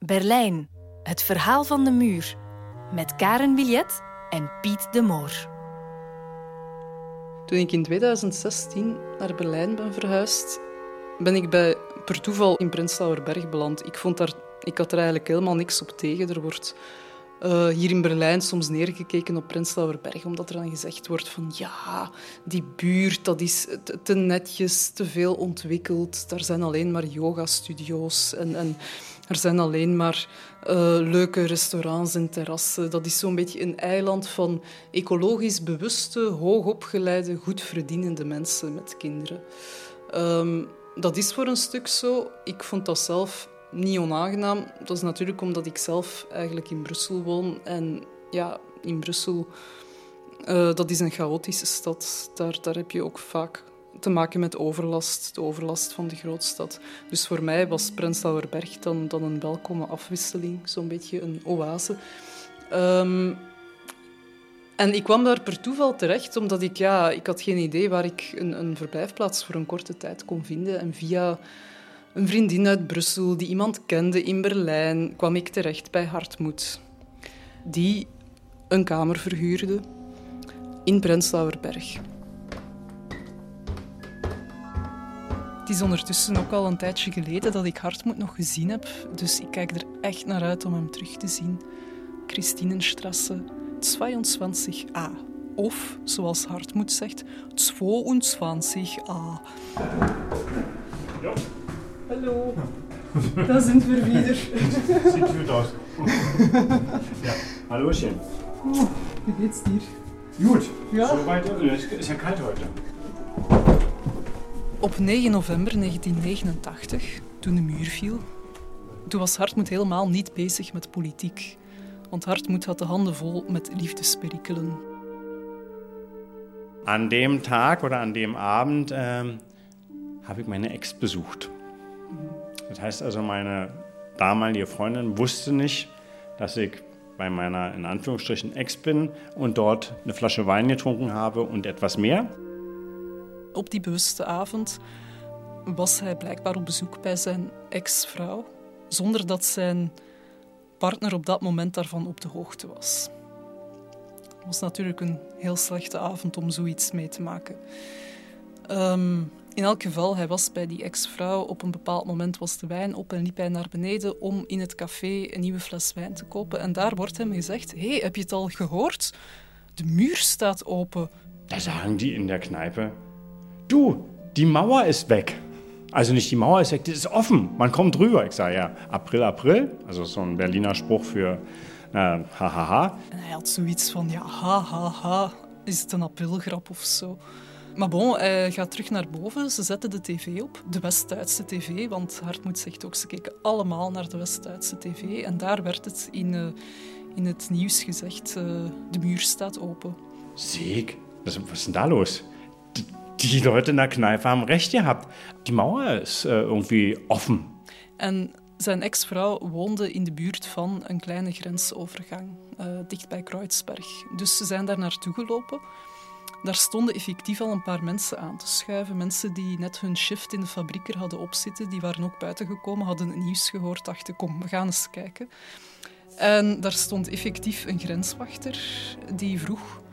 Berlijn, het verhaal van de muur. Met Karen Billet en Piet de Moor. Toen ik in 2016 naar Berlijn ben verhuisd, ben ik bij, per toeval in Prenzlauer beland. Ik, vond daar, ik had er eigenlijk helemaal niks op tegen. Er wordt uh, hier in Berlijn soms neergekeken op Prenzlauer Berg, omdat er dan gezegd wordt van ja, die buurt, dat is te netjes, te veel ontwikkeld. Daar zijn alleen maar yoga-studio's en, en er zijn alleen maar uh, leuke restaurants en terrassen. Dat is zo'n beetje een eiland van ecologisch bewuste, hoogopgeleide, goed verdienende mensen met kinderen. Um, dat is voor een stuk zo. Ik vond dat zelf niet onaangenaam. Dat is natuurlijk omdat ik zelf eigenlijk in Brussel woon. En ja, in Brussel, uh, dat is een chaotische stad. Daar, daar heb je ook vaak te maken met overlast, de overlast van de grootstad. Dus voor mij was Prenzlauer Berg dan, dan een welkome afwisseling, zo'n beetje een oase. Um, en ik kwam daar per toeval terecht, omdat ik, ja, ik had geen idee waar ik een, een verblijfplaats voor een korte tijd kon vinden. En via een vriendin uit Brussel die iemand kende in Berlijn, kwam ik terecht bij Hartmoed. Die een kamer verhuurde in Prenzlauerberg. Het is ondertussen ook al een tijdje geleden dat ik Hartmoed nog gezien heb, dus ik kijk er echt naar uit om hem terug te zien. Christinenstrasse 22a. Of, zoals Hartmoed zegt, 22a. Ja. Hallo. Da sind wir wieder. Sieht gut aus. ja, Hallochen. wie geht's dir? Goed. Ja? Soweit, es ist ja kalt heute. Op 9 november 1989, toen de muur viel, toen was Hartmoed helemaal niet bezig met politiek. Want Hartmoed had de handen vol met liefdesperikelen. An dem Tag oder an dem Abend ähm, habe ich meine Ex besucht. Das heißt also, meine damalige Freundin wusste nicht, dass ich bei meiner in Anführungsstrichen Ex bin und dort eine Flasche Wein getrunken habe und etwas mehr. Op die bewuste avond was hij blijkbaar op bezoek bij zijn ex-vrouw, zonder dat zijn partner op dat moment daarvan op de hoogte was. Het was natuurlijk een heel slechte avond om zoiets mee te maken. Um, in elk geval, hij was bij die ex-vrouw. Op een bepaald moment was de wijn op en liep hij naar beneden om in het café een nieuwe fles wijn te kopen. En daar wordt hem gezegd: hey, heb je het al gehoord? De muur staat open. Da sagen die in der Kneipe, du, die Mauer ist weg. Also nicht die Mauer ist weg, die ist offen, man kommt rüber. Ich sage ja, April, April, also so ein Berliner Spruch für hahaha. En hij had zoiets van, ja, ha, ha, ha, is het een aprilgrap of zo. Maar bon, hij gaat terug naar boven. Ze zetten de tv op, de West-Duitse tv. Want Hartmoed zegt ook, ze keken allemaal naar de West-Duitse tv. En daar werd het in, uh, in het nieuws gezegd, uh, de muur staat open. Was ist denn da los? Die, Leute in der Kneipe haben recht gehabt. Die Mauer ist äh, irgendwie offen. En zijn ex-vrouw woonde in de buurt van een kleine grensovergang, uh, dicht bij Kreuzberg. Dus ze zijn daar naartoe gelopen. Daar stonden effectief al een paar mensen aan te schuiven. Mensen die net hun shift in de fabriek er hadden opzitten. Die waren ook buiten gekomen, hadden het nieuws gehoord, dachten kom, we gaan eens kijken. En daar stond effectief een grenswachter die vroeg...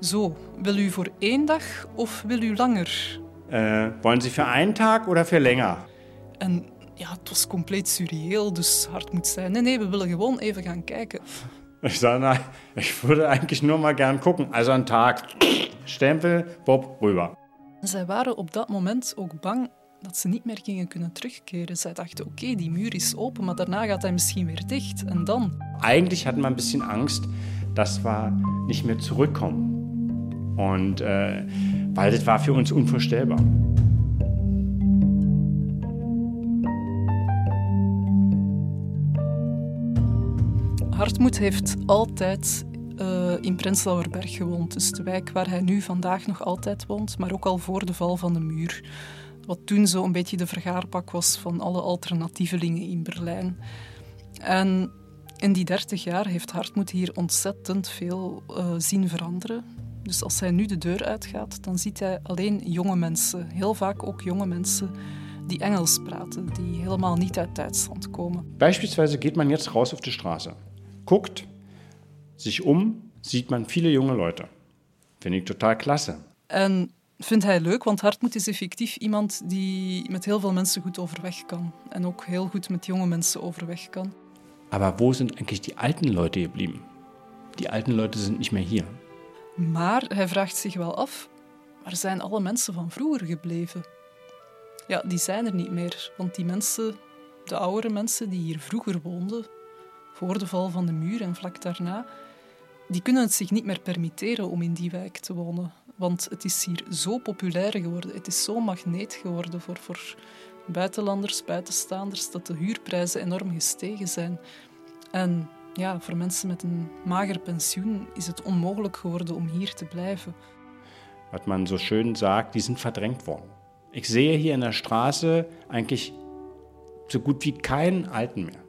Zo, wil u voor één dag of wil u langer? Uh, wollen Sie für einen Tag oder für länger? En ja, het was compleet surreëel, dus hard moet zijn. Nee, nee, we willen gewoon even gaan kijken. Ich sage, nein, ich würde eigentlich nur mal gern gucken. Also ein Tag, Stempel, Bob, rüber. Zij waren op dat moment ook bang dat ze niet meer gingen kunnen terugkeren. Zij dachten, oké, okay, die muur is open, maar daarna gaat hij misschien weer dicht. En dan? Eigentlich hatten wir ein bisschen Angst, dass wir nicht mehr zurückkommen. Und äh, weil das war für uns unvorstellbar. Hartmoed heeft altijd uh, in Prenzlauerberg gewoond. Dus de wijk waar hij nu vandaag nog altijd woont, maar ook al voor de val van de muur. Wat toen zo een beetje de vergaarpak was van alle alternatievelingen in Berlijn. En in die dertig jaar heeft Hartmoed hier ontzettend veel uh, zien veranderen. Dus als hij nu de deur uitgaat, dan ziet hij alleen jonge mensen. Heel vaak ook jonge mensen die Engels praten, die helemaal niet uit Duitsland komen. Beispielsweise geht man jetzt raus auf die Straße. guckt sich um, ziet man viele jonge Leute. Vind ik totaal klasse. En vindt hij leuk, want Hartmoed is effectief iemand die met heel veel mensen goed overweg kan. En ook heel goed met jonge mensen overweg kan. Aber wo sind eigentlich die alten Leute geblieben? Die alten Leute sind nicht mehr hier. Maar hij vraagt zich wel af, waar zijn alle mensen van vroeger gebleven? Ja, die zijn er niet meer, want die mensen, de oudere mensen die hier vroeger woonden, voor de val van de muur en vlak daarna, die kunnen het zich niet meer permitteren om in die wijk te wonen. Want het is hier zo populair geworden, het is zo magneet geworden voor, voor buitenlanders, buitenstaanders, dat de huurprijzen enorm gestegen zijn. En ja, voor mensen met een mager pensioen is het onmogelijk geworden om hier te blijven. Wat man zo schön sagt, die sind verdrängt worden. Ik zie hier in der Straße eigentlich so gut wie keinen Alten mehr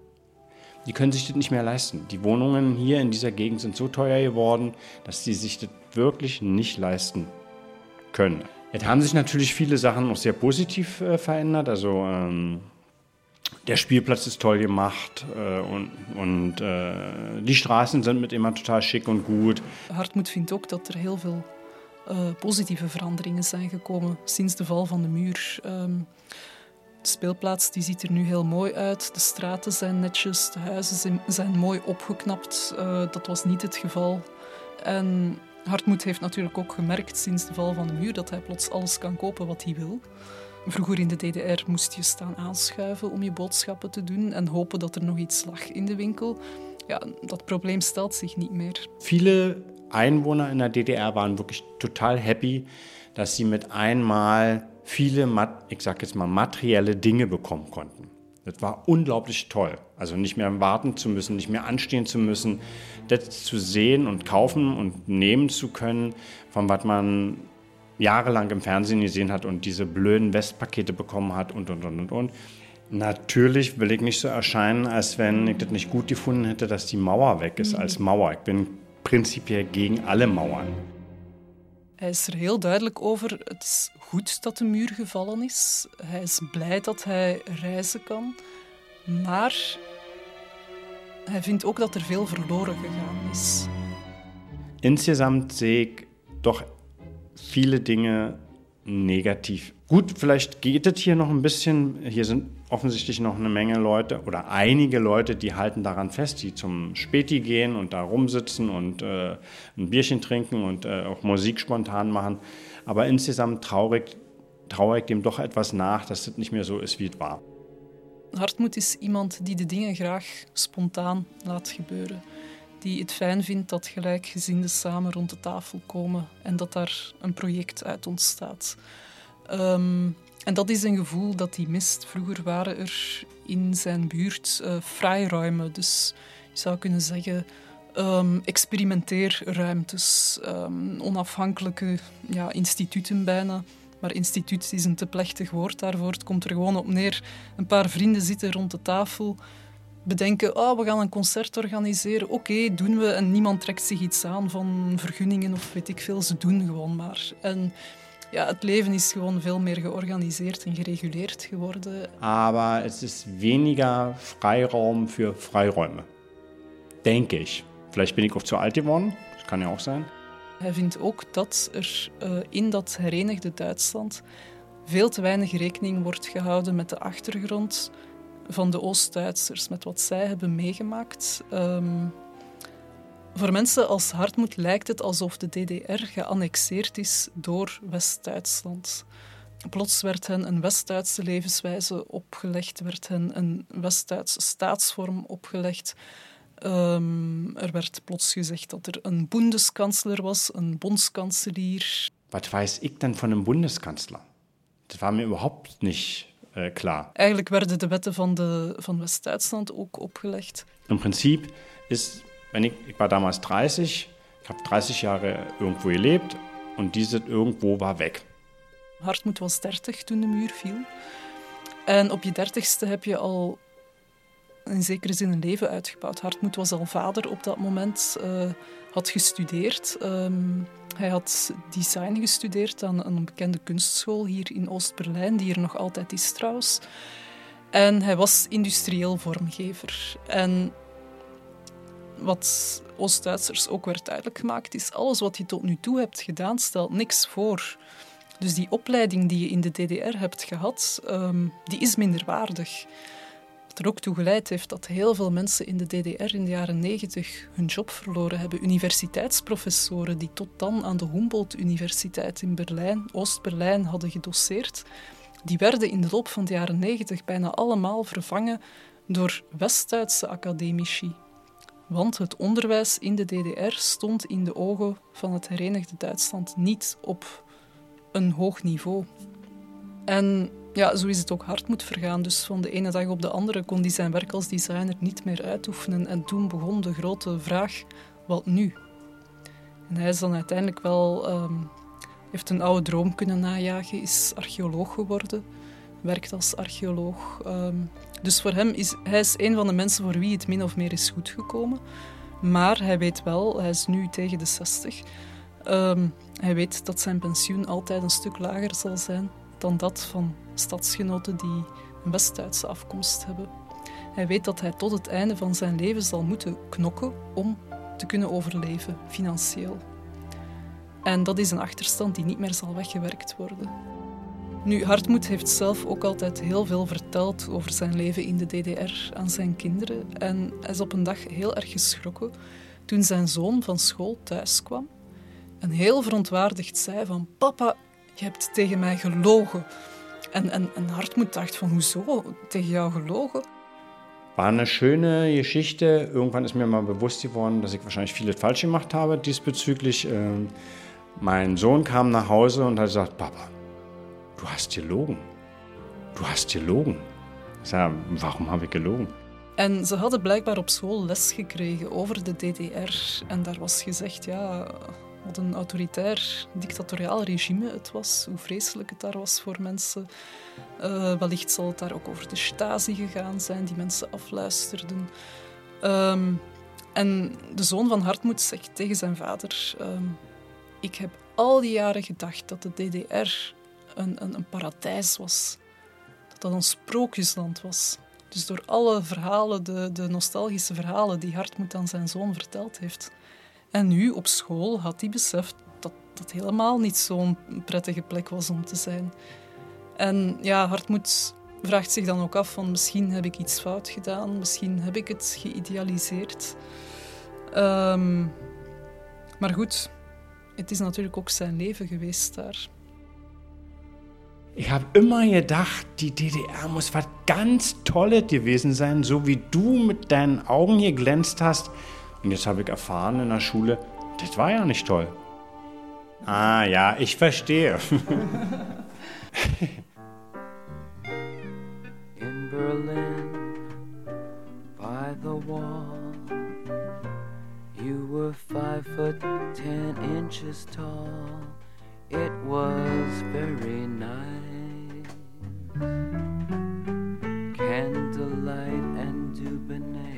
die können sich das nicht mehr leisten. Die Wohnungen hier in dieser Gegend sind so teuer geworden, dass sie sich das wirklich nicht leisten können. Jetzt haben sich natürlich viele Sachen auch sehr positiv äh, verändert. Also ähm, der Spielplatz ist toll gemacht äh, und, und äh, die Straßen sind mit immer total schick und gut. Hartmut vindt ook dat er heel veel uh, positieve veranderingen zijn gekomen sinds de val van de muur. Um, De speelplaats die ziet er nu heel mooi uit. De straten zijn netjes, de huizen zijn mooi opgeknapt. Uh, dat was niet het geval. En Hartmoed heeft natuurlijk ook gemerkt sinds de val van de muur dat hij plots alles kan kopen wat hij wil. Vroeger in de DDR moest je staan aanschuiven om je boodschappen te doen en hopen dat er nog iets lag in de winkel. Ja, dat probleem stelt zich niet meer. Viele Einwohner in der DDR waren wirklich total happy, dass sie mit einmal viele, ich sag jetzt mal, materielle Dinge bekommen konnten. Das war unglaublich toll. Also nicht mehr warten zu müssen, nicht mehr anstehen zu müssen, das zu sehen und kaufen und nehmen zu können, von was man jahrelang im Fernsehen gesehen hat und diese blöden Westpakete bekommen hat und, und, und, und, und. Natürlich will ich nicht so erscheinen, als wenn ich das nicht gut gefunden hätte, dass die Mauer weg ist als Mauer. Ich bin prinzipiell gegen alle Mauern. Hij is er heel duidelijk over. Het is goed dat de muur gevallen is. Hij is blij dat hij reizen kan. Maar hij vindt ook dat er veel verloren gegaan is. Insgesamt zie ik toch viele Dinge negatief Gut, vielleicht geht es hier noch ein bisschen. Hier sind offensichtlich noch eine Menge Leute oder einige Leute, die halten daran fest, die zum Späti gehen und da rumsitzen und äh, ein Bierchen trinken und äh, auch Musik spontan machen. Aber insgesamt traurig, trauere ik dem doch etwas nach, dass es nicht mehr so ist, wie es war. Hartmoed is iemand die de dingen graag spontaan laat gebeuren. Die het fijn vindt dat gelijkgezinden samen rond de tafel komen en dat daar een project uit ontstaat. Um, en dat is een gevoel dat hij mist. Vroeger waren er in zijn buurt uh, vrijruimen, dus je zou kunnen zeggen um, experimenteerruimtes, um, onafhankelijke ja, instituten bijna. Maar instituut is een te plechtig woord daarvoor. Het komt er gewoon op neer. Een paar vrienden zitten rond de tafel, bedenken, oh, we gaan een concert organiseren. Oké, doen we. En niemand trekt zich iets aan van vergunningen of weet ik veel. Ze doen gewoon maar. En ja, het leven is gewoon veel meer georganiseerd en gereguleerd geworden. Maar het is weniger Freiraum für Freiräume. Denke ich. Vielleicht bin ich auch zu alt geworden. Das kann ja auch sein. Hij vindt ook dat er uh, in dat herenigde Duitsland veel te weinig rekening wordt gehouden met de achtergrond van de Oost-Duitsers, met wat zij hebben meegemaakt. Um, voor mensen als Hartmoed lijkt het alsof de DDR geannexeerd is door West-Duitsland. Plots werd hen een West-Duitse levenswijze opgelegd, werd hen een West-Duitse staatsvorm opgelegd. Um, er werd plots gezegd dat er een Bundeskansler was, een bondskanselier. Wat weiß ik dan van een Bundeskansler? Dat was me überhaupt niet uh, klaar. Eigenlijk werden de wetten van, de, van West-Duitsland ook opgelegd. In principe is, wenn ik, was damals 30, ik heb 30 jaar irgendwo gelebt und dieses irgendwo war weg. Hartmoed was 30 toen de muur viel. En op je dertigste heb je al in zekere zin een leven uitgebouwd. Hartmoed was al vader op dat moment, uh, had gestudeerd. Um, hij had design gestudeerd aan een bekende kunstschool hier in Oost-Berlijn, die er nog altijd is trouwens. En hij was industrieel vormgever. En wat Oost-Duitsers ook werd duidelijk gemaakt, is alles wat je tot nu toe hebt gedaan, stelt niks voor. Dus die opleiding die je in de DDR hebt gehad, um, die is minderwaardig. Wat er ook toe geleid heeft dat heel veel mensen in de DDR in de jaren 90 hun job verloren hebben. Universiteitsprofessoren die tot dan aan de Humboldt-universiteit in Berlijn, Oost-Berlijn, hadden gedoseerd, die werden in de loop van de jaren 90 bijna allemaal vervangen door West-Duitse academici. Want het onderwijs in de DDR stond in de ogen van het Herenigde Duitsland niet op een hoog niveau. En ja, zo is het ook hard moet vergaan. Dus van de ene dag op de andere kon hij zijn werk als designer niet meer uitoefenen. En toen begon de grote vraag, wat nu? En hij is dan uiteindelijk wel... Um, heeft een oude droom kunnen najagen, is archeoloog geworden. Werkt als archeoloog. Um, dus voor hem is hij is een van de mensen voor wie het min of meer is goed gekomen. Maar hij weet wel, hij is nu tegen de 60. Um, hij weet dat zijn pensioen altijd een stuk lager zal zijn dan dat van stadsgenoten die een West-Duitse afkomst hebben. Hij weet dat hij tot het einde van zijn leven zal moeten knokken om te kunnen overleven, financieel. En dat is een achterstand die niet meer zal weggewerkt worden. Nu, Hartmoed heeft zelf ook altijd heel veel verteld over zijn leven in de DDR aan zijn kinderen. En hij is op een dag heel erg geschrokken toen zijn zoon van school thuis kwam en heel verontwaardigd zei van papa, je hebt tegen mij gelogen. En, en, en Hartmut dacht van, hoezo? Tegen jou gelogen? War eine schöne Geschichte. Irgendwann ist mir mal bewusst geworden, dass ich wahrscheinlich vieles falsch gemacht habe diesbezüglich. Ähm, mein Sohn kam nach Hause und hat gesagt, Papa, du hast gelogen. Du hast gelogen. Ich sage, warum habe ich gelogen? En ze hadden blijkbaar op school les gekregen over de DDR. En daar was gezegd, ja, wat een autoritair, dictatoriaal regime het was, hoe vreselijk het daar was voor mensen. Uh, wellicht zal het daar ook over de Stasi gegaan zijn, die mensen afluisterden. Um, en de zoon van Hartmoed zegt tegen zijn vader: um, Ik heb al die jaren gedacht dat de DDR een, een, een paradijs was, dat dat een sprookjesland was. Dus door alle verhalen, de, de nostalgische verhalen die Hartmoed aan zijn zoon verteld heeft, en nu op school had hij beseft dat dat helemaal niet zo'n prettige plek was om te zijn. En ja, Hartmoed vraagt zich dan ook af van misschien heb ik iets fout gedaan, misschien heb ik het geïdealiseerd. Um, maar goed, het is natuurlijk ook zijn leven geweest daar. Ich habe immer gedacht, die DDR muss was ganz Tolles gewesen sein, so wie du mit deinen Augen hier glänzt hast. Und jetzt habe ich erfahren in der Schule, das war ja nicht toll. Ah ja, ich verstehe. in Berlin by the wall you were five foot ten inches tall it was very nice candlelight and dubonnaire